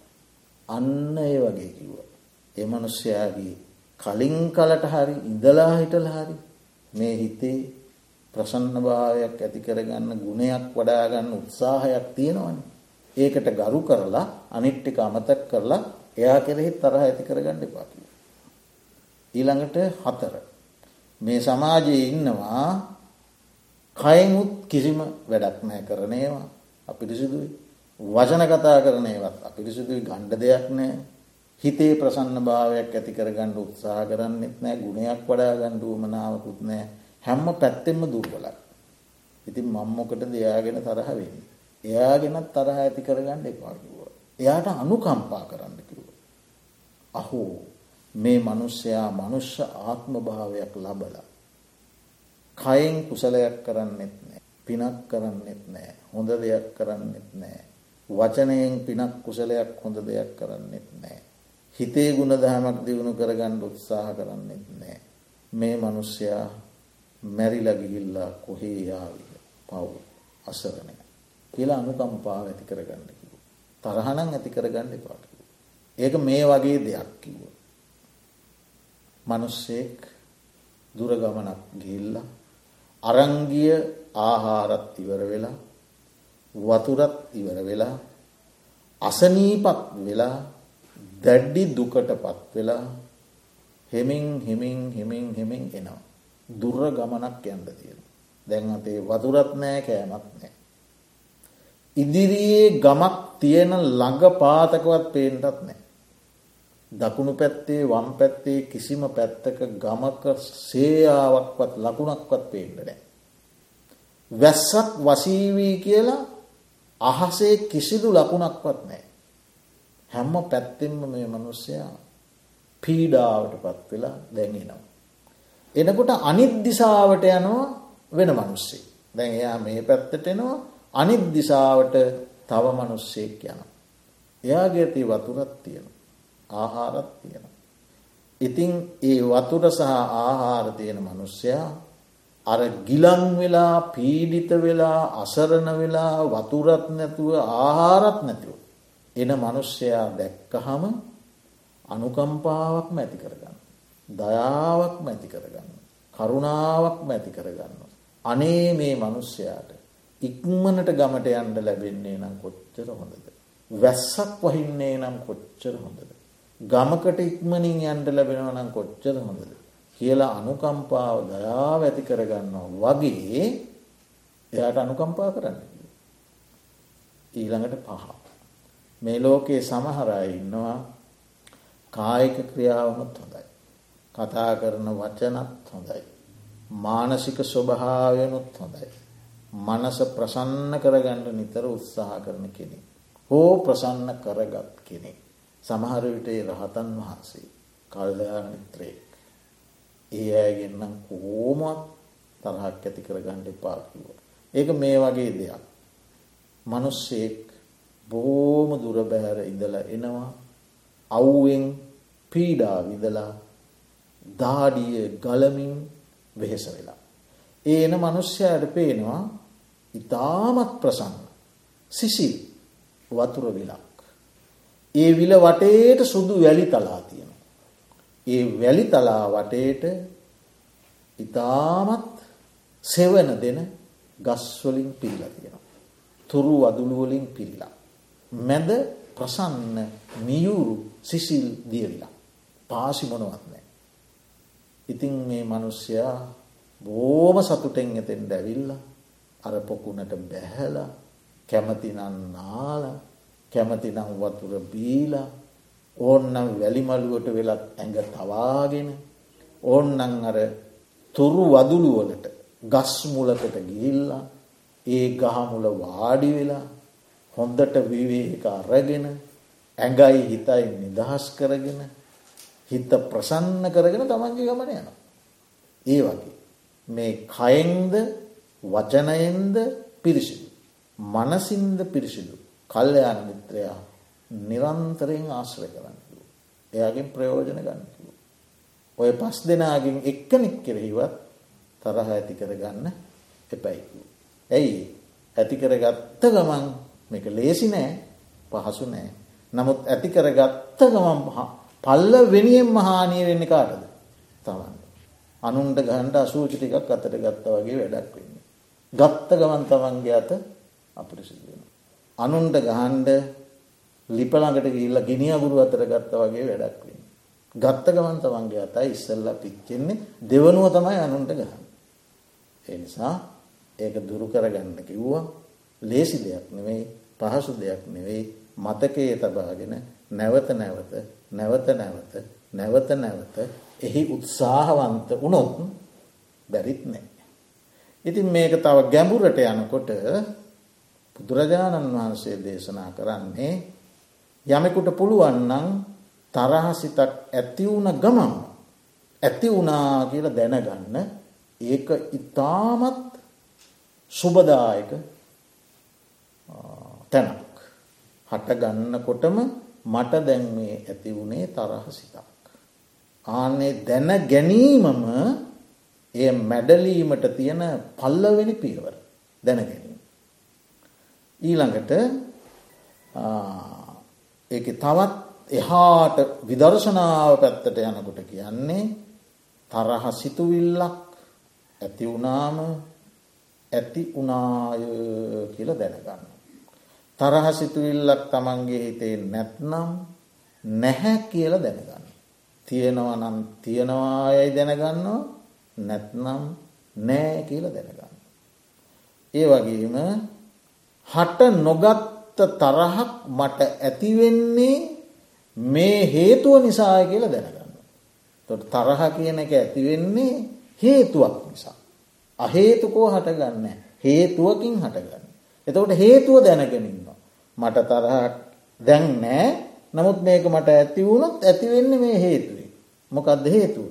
අන්න ඒ වගේ කිව්වා. ඒ මිනිස්යාගේ කලින් කලට හරි ඉඳලා හිටලා හරි මේ හිතේ ප්‍රසන්නභාවයක් ඇති කරගන්න ගුණයක් වඩා ගන්න උත්සාහයක් තියෙනවනේ. ඒකට ගරු කරලා අනිත් ටික අමතක කරලා එයා කෙරෙහි තරහ ඇති කරගන්න එපා කිව්වා. ඊළඟට හතර මේ සමාජයේ ඉන්නවා කයමුත් කිසිම වැඩක් නෑ කරන ඒවා අපිරිසිදුයි. වචන කතා කරන ඒවත් අපිරිසිදුයි ගණ්ඩ දෙයක් නෑ. හිතේ ප්‍රසන්න භාවයක් ඇති කරගණ්ඩ උත්සාහ කරන්නෙත් නෑ ගුණයක් වඩා ගණ්ඩුවමනාවකුත් නෑ හැම්ම පැත්තෙම දුර්වලක්. ඉතින් මම්මොකට දෙයාගෙන තරහ වෙන්න. එයාගෙනත් තරහ ඇති කරගන්න එපාකිව. එයාට අනුකම්පා කරන්න කිව. අහෝ මේ මනුස්සයා මනුෂ්‍ය ආත්ම භාවයක් ලබල. කයෙන් කුසලයක් කරන්නෙත් නෑ. පිනක් කරන්නෙත් නෑ. හොඳ දෙයක් කරන්නෙත් නෑ. වචනයෙන් පිනක් කුසලයක් හොඳ දෙයක් කරන්නෙත් නෑ. හිතේ ගුණ දහමක් දියුණු කරගන්න උත්සාහ කරන්නෙත් නෑ. මේ මනුෂ්‍යයා මැරිලගිහිල්ලා කොහේ යාවිල පව් අසරණය. කියලා අනුකම්පාව ඇති කරගන්න කිව. තරහනං ඇති කරගන්න පාට. ඒක මේ වගේ දෙයක් කිව්ව. මනුස්සෙක් දුරගමනක් ගිල්ල අරංගිය ආහාරත් ඉවර වෙලා වතුරත් ඉවර වෙලා අසනීපත් වෙලා දැඩ්ඩි දුකට පත් වෙලා හෙමින් හෙමින් හෙමින් හෙමින් එනවා. දුර්ර ගමනක් යන්න තියෙන. දැන් අතේ වතුරත් නෑ කෑමත් නෑ. ඉදිරියේ ගමක් තියෙන ළඟ පාතකවත් පේන්ටත් නෑ. දකුණු පැත්තේ වම් පැත්තේ කිසිම පැත්තක ගමක සේයාවක්වත් ලකුණක්වත් පේන්න නෑ. වැස්සක් වසීවී කියලා අහසේ කිසිදු ලකුණක්වත් නෑ. හැම්ම පැත්තෙන්ම මේ මනුස්සයා පීඩාවට පත් වෙලා දැඟෙනවා. එනකොට අනිත් දිසාවට යනවා වෙන මනුස්සේ. දැන් එයා මේ පැත්තට එනවා අනිත් දිසාවට තව මනුස්සෙක් යන. එයාගේ ඇති වතුරත් තියෙන. ආහාරත් තියෙන. ඉතිං ඒ වතුර සහ ආහාර තියෙන මනුස්සයා අර ගිලන් වෙලා පීඩිත වෙලා අසරණ වෙලා වතුරත් නැතුව ආහාරත් නැතිව. එන මනුෂ්‍යයා දැක්කහම අනුකම්පාවක් මැති කරගන්න. දයාවක් මැති කරගන්න. කරුණාවක් මැති කරගන්න. අනේ මේ මනුෂ්‍යයාට ඉක්මනට ගමට යන්ඩ ලැබෙන්නේ නම් කොච්චර හොඳද. වැස්සක් වහින්නේ නම් කොච්චර හොඳද. ගමකට ඉක්මනින් යන්ඩ ලැබෙනව නම් කොච්චර හොඳද. කියලා අනුකම්පාව දයාව ඇති කරගන්නවා වගේ එයාට අනුකම්පා කරන්න. ඊළඟට පහ. මේ ලෝකයේ සමහරය ඉන්නවා කායික ක්‍රියාවනුත් හොඳයි. කතා කරන වචනත් හොඳයි. මානසික ස්වභාවයනුත් හොඳයි. මනස ප්‍රසන්න කරගන්න නිතර උත්සාහ කරන කෙනෙ. හෝ ප්‍රසන්න කරගත් කෙනෙ. සමහර විටේ රහතන් වහන්සේ කල්දයාන මිත්‍රයෙක්. ඒ අයගෙන්නම් කෝමත් තරහක් ඇති කරගණ්ඩ පාකිව. ඒක මේ වගේ දෙයක්. මනුස්සෙක් බෝම දුර බැහැර ඉඳලා එනවා අව්ුවෙන් පීඩා විදලා දාඩිය ගලමින් වෙහෙස වෙලා. ඒ එන මනුෂ්‍යයට පේනවා ඉතාමත් ප්‍රසන්න සිසිල් වතුර විලක්. ඒ විල වටේට සුදු වැලි තලා තියෙන. ඒ වැලි තලා වටේට ඉතාමත් සෙවන දෙන ගස්වලින් පිල්ල තියෙන. තුරු වදුළුවලින් පිල්ලා. මැද ප්‍රසන්න මියුරු සිසිල් දියවිලා. පාසි මොනවත් නෑ. ඉතින් මේ මනුෂ්‍යයා බෝම සතුටෙන් එතෙන් දැවිල්ල අර පොකුණට බැහැල කැමතිනන් නාල කැමතිනම් වතුර බීලා ඕන්නම් වැලිමලුවට වෙලත් ඇඟ තවාගෙන ඕන්නන් අර තුරු වදුළුවලට ගස් මුලකට ගිහිල්ලා ඒ ගහමුල වාඩි වෙලා හොන්දට විවේක අරගෙන ඇඟයි හිතයි නිදහස් කරගෙන හිත ප්‍රසන්න කරගෙන තමන්ගේ ගමන යන. ඒ වගේ. මේ කයෙන්ද වචනයෙන්ද පිරිසිදු. මනසින්ද පිරිසිදු. කල්්‍යයාන මිත්‍රයා නිරන්තරයෙන් ආශ්‍රය කරන්න. එයාගෙන් ප්‍රයෝජන ගන්නකිව. ඔය පස් දෙනාගෙන් එක්කනෙක් කෙරෙහිවත් තරහ ඇති කරගන්න එපැයිකු. ඇයි ඇති කරගත්ත ගමන් මේක ලේසි නෑ පහසු නෑ. නමුත් ඇති කරගත්ත ගමන් පල්ල වෙනියෙන් මහානය වෙන්න කාටද තමන්. අනුන්ට ගහන්ට අසූචි ටිකක් අතට ගත්ත වගේ වැඩක් වෙන්න. ගත්ත ගමන් තමන්ගේ අත අපිරිසිදුවෙන. අනුන්ට ගහන්ඩ ලිපළඟට ගිල්ල ගිනිියගුරු අතර ගත්ත වගේ වැඩක් වෙන්න. ගත්ත ගමන් තමන්ගේ අතයි ඉස්සල්ලා පිච්චෙන්නේ දෙවනුව තමයි අනුන්ට ගහන්න. එනිසා ඒක දුරු කරගන්න කිව්වා ලේසි දෙයක් නෙවෙයි පහසු දෙයක් නෙවෙයි මතකයේ තබාගෙන නැවත නැවත නැවත නැවත නැවත නැවත එහි උත්සාහවන්ත වුණොත් බැරිත් නෑ. ඉතින් මේක තව ගැඹුරට යනකොට බුදුරජාණන් වහන්සේ දේශනා කරන්නේ යමෙකුට පුළුවන්නම් තරහසිතක් ඇති වුණ ගමන් ඇති වුණා කියලා දැනගන්න ඒක ඉතාමත් සුබදායක තැනක්. හට ගන්නකොටම මට දැන් මේ ඇති වුණේ තරහ සිතක්. ආනේ දැන ගැනීමම එය මැඩලීමට තියෙන පල්ලවෙනි පියවර දැන ගැනීම. ඊළඟට ඒ තවත් එහාට විදර්ශනාව පැත්තට යනකොට කියන්නේ තරහ සිතුවිල්ලක් ඇති වුණාම ඇති උනාය කියල දැනගන්න. තරහ සිතුවිල්ලක් තමන්ගේ හිතේ නැත්නම් නැහැ කියල දැනගන්න. තියෙනවනම් තියෙනවායයි දැනගන්නවා නැත්නම් නෑ කියල දැනගන්න. ඒ වගේම හට නොගත්ත තරහක් මට ඇතිවෙන්නේ මේ හේතුව නිසාය කියලා දැනගන්න. තොට තරහ කියන එක ඇතිවෙන්නේ හේතුවක් නිසා. අහේතුකෝ හටගන්න හේතුවකින් හටගන්න. එතකොට හේතුව දැනගෙනන්න. මට තරහක් දැන් නෑ නමුත් මේක මට ඇති වුණොත් ඇතිවෙන්න මේ හේතුවේ. මොකක්ද හේතුව.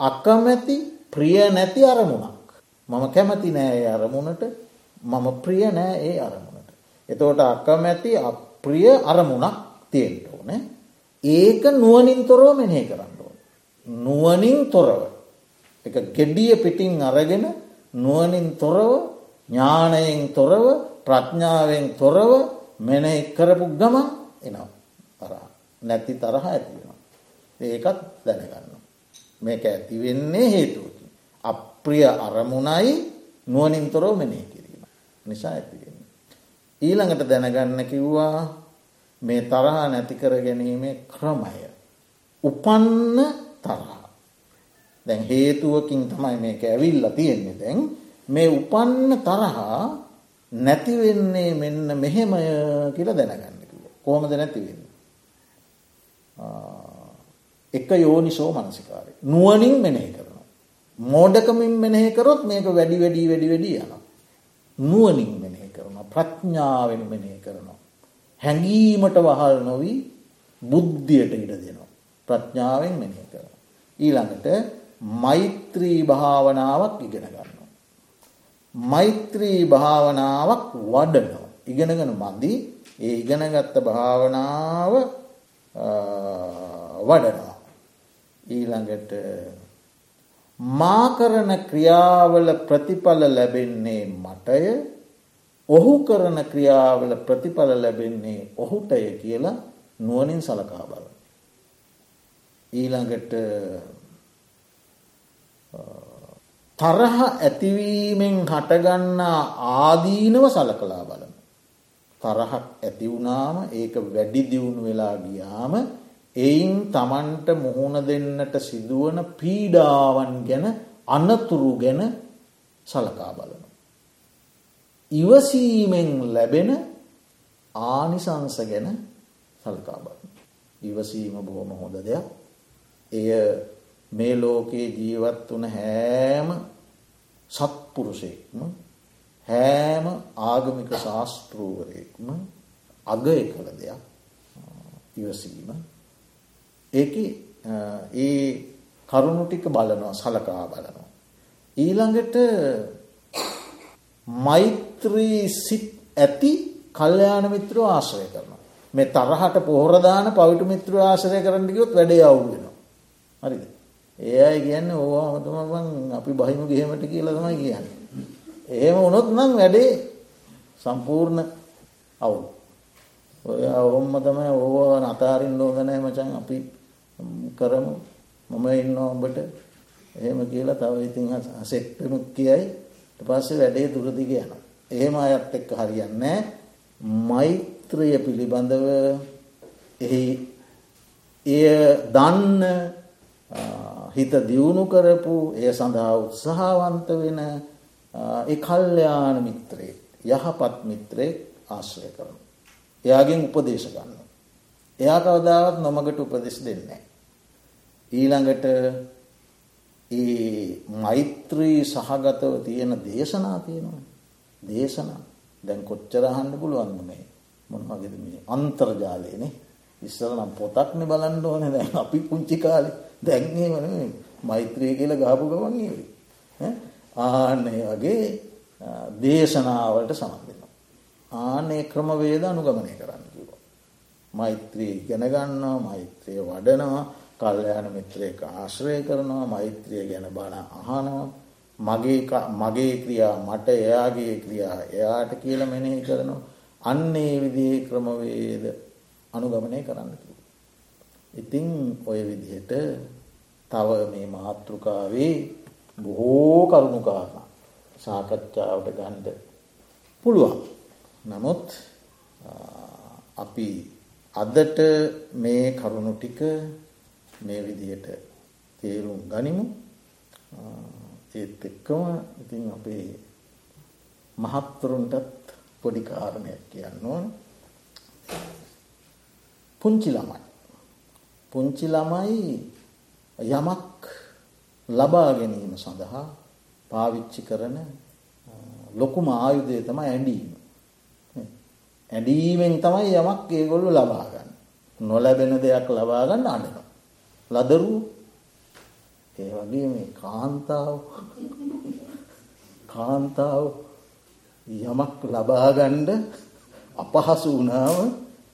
අකමැති ප්‍රිය නැති අරමුණක්. මම කැමති නෑ ඒ අරමුණට මම ප්‍රිය නෑ ඒ අරමුණට. එතෝට අකමැති අප්‍රිය අරමුණක් තියෙන්ට ඕනේ ඒක නුවනින් තොරව මෙනේ කරන්න ඕන. නුවනින් තොරව එක ගෙඩිය පිටිං අරගෙන නුවනින් තොරව ඥානයෙන් තොරව ප්‍රඥාවෙන් තොරව මෙන එක්කරපු ගමන් එනවා අර නැති තරහ ඇතිවෙනවා. ඒකත් දැනගන්න. මේක ඇතිවෙන්නේ හේතුවකින්. අප්‍රිය අරමුණයි නුවනින් තොරව මෙනේ කිරීම. නිසා ඇතිවෙන්න. ඊළඟට දැනගන්න කිව්වා මේ තරහා නැති කර ගැනීමේ ක්‍රමය. උපන්න තරහා. දැන් හේතුවකින් තමයි මේක ඇවිල්ල තියෙන්නේ දැන් මේ උපන්න තරහා නැතිවෙන්නේ මෙන්න මෙහෙමය කියල දැනගන්න කිව. කෝමද නැතිවෙන්න. එක යෝනිසෝ මනසිකාරය. නුවනින් මෙනෙහි කරනවා. මෝඩකමින් මෙනෙහි කරොත් මේක වැඩි වැඩි වැඩි වැඩි යන. නුවනින් මෙනෙහි කරන ප්‍රඥාවෙන් මෙනෙහි කරනවා. හැඟීමට වහල් නොවී බුද්ධියට ඉඩ දෙනවා. ප්‍රඥාවෙන් මෙනෙහි කර. ඊළඟට මෛත්‍රී භාවනාවක් ඉගෙන ගන්නවා. මෛත්‍රී භාවනාවක් වඩනවා. ඉගෙනගෙන මදි ඒ ඉගෙනගත්ත භාවනාව වඩනවා. ඊළඟට මා කරන ක්‍රියාවල ප්‍රතිඵල ලැබෙන්නේ මටය ඔහු කරන ක්‍රියාවල ප්‍රතිඵල ලැබෙන්නේ ඔහුටය කියලා නුවනින් සලකා බල. ඊළඟට තරහ ඇතිවීමෙන් හටගන්නා ආදීනව සලකලා බලන. තරහක් ඇතිවුනාම ඒක වැඩි දියුණු වෙලා ගියාම එයින් තමන්ට මුහුණ දෙන්නට සිදුවන පීඩාවන් ගැන අනතුරු ගැන සලකා බලන. ඉවසීමෙන් ලැබෙන ආනිසංස ගැන සල්කා බලන. ඉවසීම බොහොම හොඳ දෙයක්. එය මේ ලෝකයේ ජීවත් වන හෑම සත්පුරුෂයෙක්ම හෑම ආගමික ශාස්තෘූවරයෙක්ම අගය කළ දෙයක් ඉවසීම ඒක ඒ කරුණු ටික බලනවා සලකා බලනවා. ඊළඟට මෛත්‍රී සිත් ඇති කල්්‍යයාන මිත්‍රෝ ආශ්‍රය කරනවා. මේ තරහට පොහොරදාන පවිටු මිත්‍ර ආශ්‍රය කරන්න ගියොත් වැඩේ අවු වෙන. හරිද. ඒ අයි කියන්න ඕවා හොතමබන් අපි බහිමු ගහෙමට කියලා තමයි කියන්න. එහෙම උනොත් නම් වැඩේ සම්පූර්ණ අවු. ඔය ඔහොම්ම තමයි ඕවා නතාරින් ලෝගනෑ මචන් අපි කරමු මම ඉන්න ඔබට එහෙම කියලා තව ඉතින් අසෙක්ටනුත් කියයි පස්සේ වැඩේ දුරදිග යන. එහෙම අයත් එක්ක හරියන්නේ මෛත්‍රය පිළිබඳව එහි එය දන්න හිත දියුණු කරපු එය සඳහා උත්සාහවන්ත වෙන ඒ කල්්‍යයාන මිත්‍රේ යහපත් මිත්‍රේ ආශ්‍රය කරන. එයාගෙන් උපදේශ ගන්න. එයා කවදාවත් නොමගට උපදෙස් දෙන්නේ. ඊළඟට ඒ මෛත්‍රී සහගතව තියෙන දේශනා තියෙනවා. දේශනා. දැන් කොච්චරහන්න පුළුවන්ද මේ? මොනවගේද මේ අන්තර්ජාලයනේ ඉස්සර නම් පොතක්න බලන්න ඕන. දැන් අපි පුංචි කාලෙ. දැන්ගේ වන මෛත්‍රය කියල ගාපු ගමන් ආන්නේ වගේ දේශනාවලට සමන්දෙනවා. ආනේ ක්‍රමවේද අනුගමනය කරන්න කිව. මෛත්‍රී ගැනගන්නවා මෛත්‍රය වඩනවා. කල්්‍යයාන මිත්‍රයක ආශ්‍රය කරනවා මෛත්‍රිය ගැන බණ අහනවා මගේ මගේ ක්‍රියා මට එයාගේ ක්‍රියා එයාට කියල මෙනෙහි කරනවා අන්නේ විදිේ ක්‍රමවේද අනුගමනය කරන්න කිව. ඉතිං ඔය විදිහට තව මේ මාතෘකාවේ බොහෝ කරුණුකාරණ සාකච්ඡාවට ගන්ඩ පුළුවන්. නමුත් අපි අදට මේ කරුණු ටික මේ විදියට තේරුම් ගනිමු ඒත් එක්කම ඉතින් අපේ මහත්තුරුන්ටත් පොඩි කාරණයක් කියන්න ඕන පුංචි ළමයි පුංචි ළමයි යමක් ලබා ගැනීම සඳහා පාවිච්චි කරන ලොකුම ආයුදය තමයි ඇඩීම. ඇඩීමෙන් තමයි යමක් ඒගොල්ලු ලබාගන්න. නොලැබෙන දෙයක් ලබාගන්න අඩන. ලදරු ඒ වගේ මේ කාන්තාව කාන්තාව යමක් ලබාගණ්ඩ අපහසු වනාම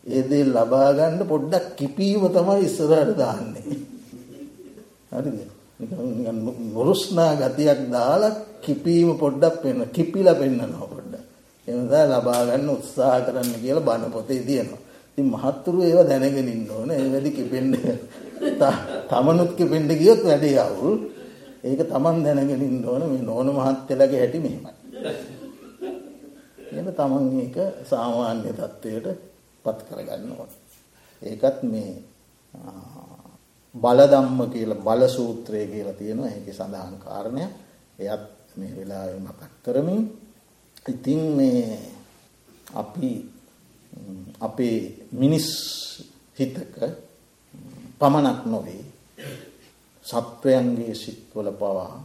ඒදේ ලබාගණ්ඩ පොඩ්ඩක් කිපීම තමයි ඉස්සරට දාන්නේ. හරිද නොරුස්නා ගතියක් දාලා කිපීම පොඩ්ඩක් පෙන්න්න කිපිල පෙන්න්නනවා පොඩ්ඩ. එමදා ලබාගන්න උත්සාහ කරන්න කියලා බණ පොතේ තියෙනවා. ති මහත්තුරු ඒව දැනගෙනින් ඕන ඒ වැඩි කිපෙන්ඩ තමනුත් කිපෙන්ඩ ගියොත් වැඩේ අවුල් ඒක තමන් දැනගෙනින් ඕන මේ නෝන මහත්තලගේ හැටි මෙහෙමයි. එම තමන් ඒක සාමාන්‍ය තත්ත්වයට පත් කරගන්න ඕන. ඒකත් මේ බලදම්ම කියල බල සූත්‍රය කියලා තියෙනවා ඒක සඳහන් කාරණය එයත් මේ වෙලා මතක් කරමින් ඉතින් මේ අපි අපේ මිනිස් හිතක පමණක් නොවේ. සත්වයන්ගේ සිත්වල පවා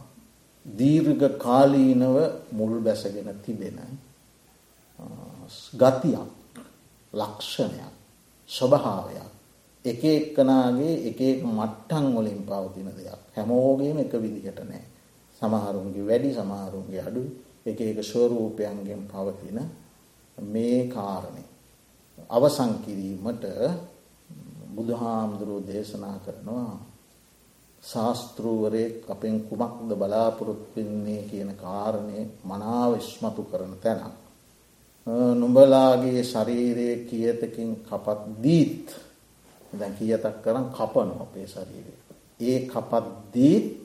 දීර්ඝ කාලීනව මුල් බැසගෙන තිබෙන ගතියක් ලක්ෂණයක් ස්වභාවයක් එක එක්කනාගේ එක එක මට්ටන් වලින් පවතින දෙයක්. හැමෝගේම එක විදිහට නෑ. සමහරුන්ගේ වැඩි සමහරුන්ගේ අඩු එක එක ස්වරූපයන්ගෙන් පවතින මේ කාරණය අවසං කිරීමට බුදුහාමුදුරුව දේශනා කරනවා ශාස්තෘූවරයෙක් අපෙන් කුමක්ද බලාපොරොත්තු වෙන්නේ කියන කාරණය මනාව ඉස්මතු කරන තැනක්. නුඹලාගේ ශරීරය කියතකින් කපත් දීත් දැන් කියතක් කරන් කපනු අපේ ශරීරය. ඒ කපත් දීත්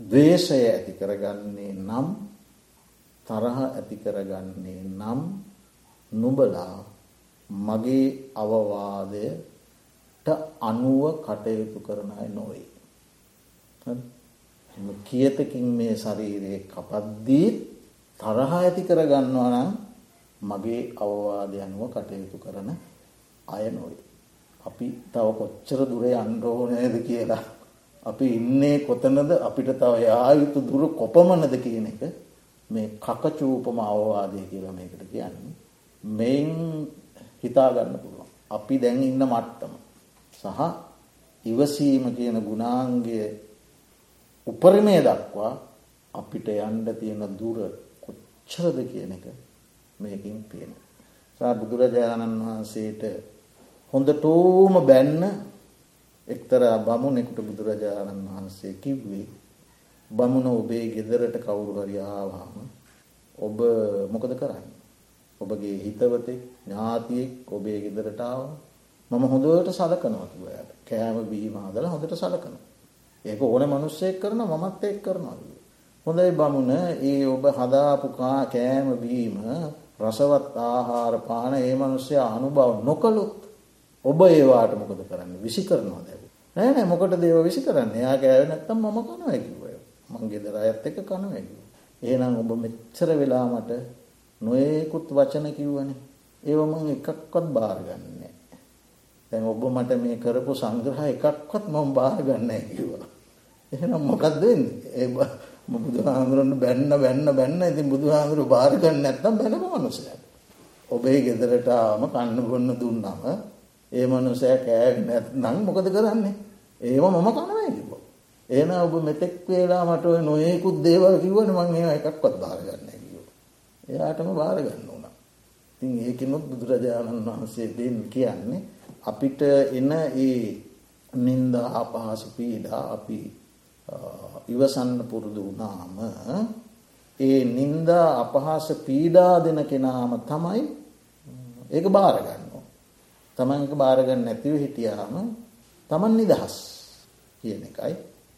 දවේශය ඇති කරගන්නේ නම් තරහ ඇති කරගන්නේ නම් නුබලා මගේ අවවාදයට අනුව කටයුතු කරන අය නොවේ. කියතකින් මේ ශරීරයේ කපද්දී තරහ ඇති කරගන්නවා නම් මගේ අවවාදය අනුව කටයුතු කරන අය නොවේ. අපි තව කොච්චර දුරේ අන්ඩෝනයද කියලා. අපි ඉන්නේ කොතනද අපිට තව යායුතු දුර කොපමණද කියන එක මේ කකචූපම අවවාදය කියලා මේකට කියන්නේ. මෙයින් හිතාගන්න පුළුවන්. අපි දැන් ඉන්න මට්ටම. සහ ඉවසීම කියන ගුණාන්ගේ උපරිමය දක්වා අපිට යන්ඩ තියෙන දුර කොච්චරද කියන එක මේකින් පේන. සා බුදුරජාණන් වහන්සේට හොඳටෝම බැන්න එක්තර බමුණෙකුට බුදුරජාණන් වහන්සේ කිව්වේ බමුණ ඔබේ ගෙදරට කවුරු හරි ආවාම ඔබ මොකද කරන්න. ඔබගේ හිතවතෙක් ඥාතියෙක් ඔබේ ගෙදරට ආව මම හොඳට සලකනවා කිවයට කෑම බීම හදලා හොඳට සලකනවා. ඒක ඕන මනුස්සයෙක් කරන මමත් එක් කරනවා. හොඳයි බමුණ ඒ ඔබ හදාපු කෑම බීම රසවත් ආහාර පාන ඒ මනුස්සය අනුභව නොකළොත් ඔබ ඒවාට මොකද කරන්න විසි කරනවා දැව. නෑනෑ මොකට දේව විසි කරන්න එයා කෑව නැත්තම් මම කනවැකිවය මංගේ දර අයත් එක කනවැකිව. ඒනම් ඔබ මෙච්චර වෙලා මට නොඒකුත් වචන කිව්වනේ ඒවමං එකක්වත් බාරගන්නේ. තැන් ඔබ මට මේ කරපු සංග්‍රහ එකක්වත් මම බාරගන්න කිවා. එහෙනම් මොකක්ද ඒ බුදුහාමුදුරන්න බැන්න බැන්න බැන්න ඉතින් බුදුහාමුදුරු බාරගන්න නැත්තම් බැනම මනුසයට. ඔබේ ගෙදරටාම කන්න ගොන්න දුන්නම ඒ මනුසය කෑ නම් මොකද කරන්නේ ඒම මම කනවයි කිව. ඒන ඔබ මෙතෙක් වේලා මට නොයෙකුත් දේවල් කිවන මං ඒ එකක්වත් බාරගන්න කිව. එයාටම බාරගන්න ඕන. ඉතින් ඒකනොත් බුදුරජාණන් වහන්සේ දෙන්න කියන්නේ අපිට එන ඒ නින්ද අපහසු පීඩා අපි ඉවසන්න පුරුදු වුණාම ඒ නින්දා අපහාස පීඩා දෙන කෙනාම තමයි ඒක බාරගන්න. තමන්ක බාරගන්න නැතිව හිටියාම තමන් නිදහස් කියන එකයි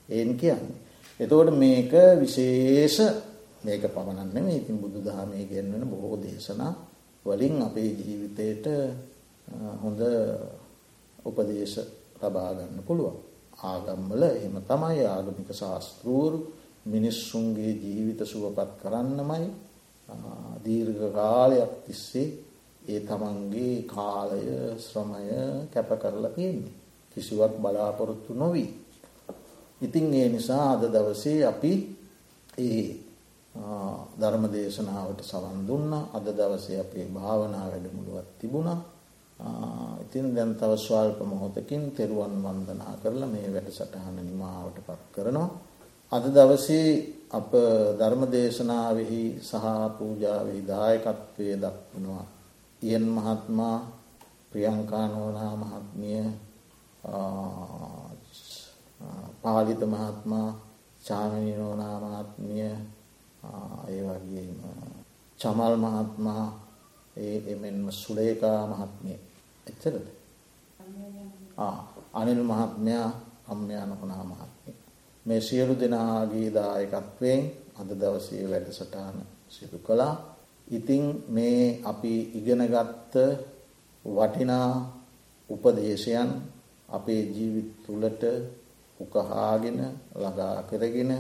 ඒන් කියන්නේ. එතෝට මේක විශේෂ මේක පමණන්න මේ ඉතින් බුදු දහමේ ගෙන්වන බොහෝ දේශනා වලින් අපේ ජීවිතයට හොඳ උපදේශ ලබාගන්න පුළුවන්. ආගම්වල එහෙම තමයි ආගමික ශාස්තෘූරු මිනිස්සුන්ගේ ජීවිත සුවපත් කරන්නමයි දීර්ඝ කාලයක් තිස්සේ ඒ තමන්ගේ කාලය ශ්‍රමය කැප කරලා තියෙන්නේ. කිසිවක් බලාපොරොත්තු නොවී. ඉතින් ඒ නිසා අද දවසේ අපි ඒ ධර්ම දේශනාවට සවන් දුන්න අද දවසේ අපේ භාවනා වැඩමුළුවත් තිබුණා ඉතින් දැන් තව ස්වල්ප මොහොතකින් තෙරුවන් වන්දනා කරලා මේ වැඩ සටහන නිමාවට පත් කරනවා. අද දවසේ අප ධර්ම දේශනාවෙහි සහ පූජාවෙහි දායකත්වය දක්වනවා. ඉයන් මහත්මා ප්‍රියංකානෝනා මහත්මිය පාලිත මහත්මා චාමනීනෝනා මහත්මිය ඒ වගේ චමල් මහත්මා ඒ එමෙන්ම සුලේකා මහත්මිය එච්චරද? අනිල් මහත්මයා අම්මයානකුණා මහත්මිය. මේ සියලු දෙනාගේ දායකත්වයෙන් අද දවසේ වැඩසටාන සිදු කළා. ඉතිං මේ අපි ඉගෙනගත්ත වටිනා උපදේශයන් අපේ ජීවිත් තුළට උකහාගෙන ළඟා කරගෙන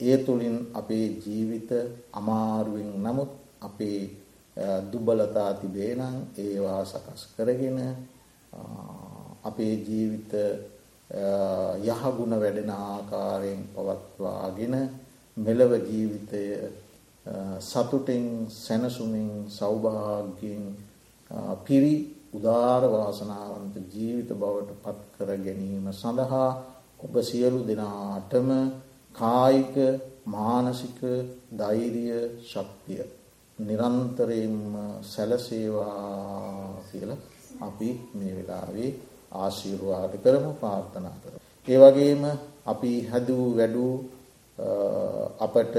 ඒ තුළින් අපේ ජීවිත අමාරුවෙන් නමුත් අපේ දුබලතා තිබේ නම් ඒවා සකස් කරගෙන අපේ ජීවිත යහගුණ වැඩෙන ආකාරයෙන් පවත්වාගෙන මෙලව ජීවිතය සතුටින් සැනසුමින් සෞභාග්‍යයෙන් පිරි උදාර වාසනාවන්ත ජීවිත බවට පත් කර ගැනීම සඳහා ඔබ සියලු දෙනාටම කායික මානසික ධෛර්ය ශක්තිය නිරන්තරයෙන්ම සැලසේවා කියලා අපි මේ වෙලාවේ ආශීර්වාද කරමු ප්‍රාර්ථනා කරමු. ඒ වගේම අපි හැදූ වැඩූ අපට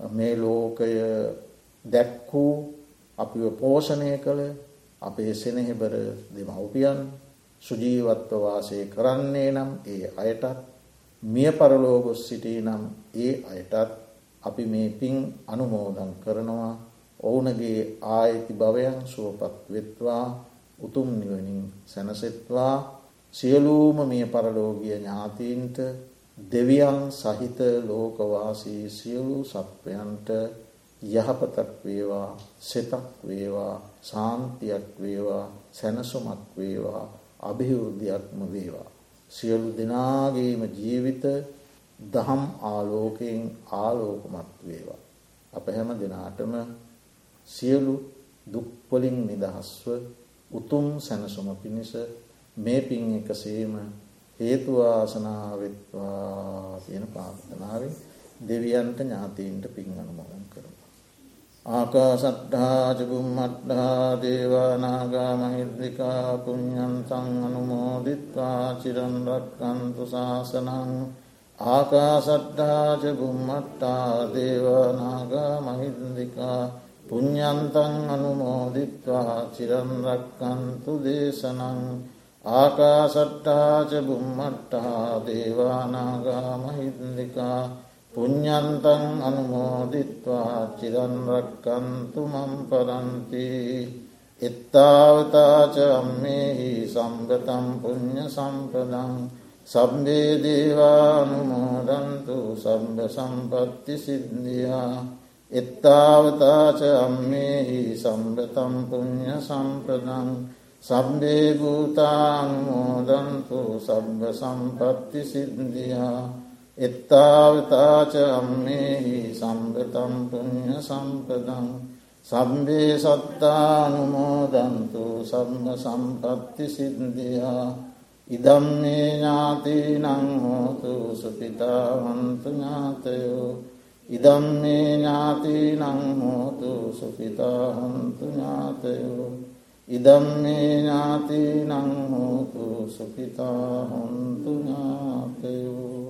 මේ ලෝකය දැක්වූ අපිව පෝෂණය කළ අපේ සෙනෙහෙබර දෙමව්පියන් සුජීවත්ව වාසය කරන්නේ නම් ඒ අයටත් මිය පරලෝගොස් සිටී නම් ඒ අයටත් අපි මේ පින් අනුමෝදන් කරනවා ඔවුනගේ ආයති භවයන් සුවපත් වෙත්වා උතුම් නිවනින් සැනසෙත්වා සියලූම මිය පරලෝගිය ඥාතීන්ට දෙවියන් සහිත ලෝකවාසී සියලු සත්වයන්ට යහපතක් වේවා සෙතක් වේවා සාන්තියක් වේවා සැනසුමක් වේවා අභිවෘද්ධියක්ම වේවා. සියලු දෙනාගේම ජීවිත දහම් ආලෝකයෙන් ආලෝකමත් වේවා. අප හැම දෙනාටම සියලු දුක්වලින් නිදහස්ව උතුම් සැනසුම පිණිස මේ පින් එකසේම හේතුවාසනාවෙත්වා තියෙන පාර්ථනාවෙන් දෙවියන්ට ඥාතීන්ට පින් අනුමෝදන් කරමු. ආකාසට්ඨාචබුම්මට්ඨා දේවානාගා මහිද්දිකා පුඤ්ඤන්තං අනුමෝදිත්වා චිරන් රක්칸 ආකාසට්ටාජ බුම්මට්ටා දේවනාගා මහින්දිකා පුഞ්ඥන්තන් අනුමෝදිත්වා චිරන්රක්කන්තු දේශනං ආකාසට්ටාජ බුම්මට්ටා දේවානාගා මහින්දිකා පුഞ්ඥන්තන් අනුමෝදිත්වා චිරන්රක්කන්තු මම් පරන්ති එත්තාවතාච අම්මෙහි සම්ගතම් පුුණ්්‍ය සම්පදං සබ්බේ දේවානුමෝදන්තු සබ්බ සම්පත්ති සිද්ධියා. එත්තාවතාච අම්මේහි සම්පතම් පුඤ්ඤ සම්පදං. සබ්බේ භූතානුමෝදන්තු සබ්බ සම්පත්ති සිද්ධියා. එත්තාවතාච අම්මේහි සම්පතම් පුඤ්ඤ සම්පදං. සම්බේ සත්තානුමෝදන්තු සම්ම සම්පත්ති සිද්ධියා. ඉදම්මේ ඥාතිනං හෝතු සුපිතාවන්තු ඥාතයෝ ඉදම්මේ ඥාතිනං හෝතු සුපිතාහන්තු ඥාතයෝ ඉදම්මේ ඥාතිනං හෝතු සුපිතාහන්තු ඥාතයෝ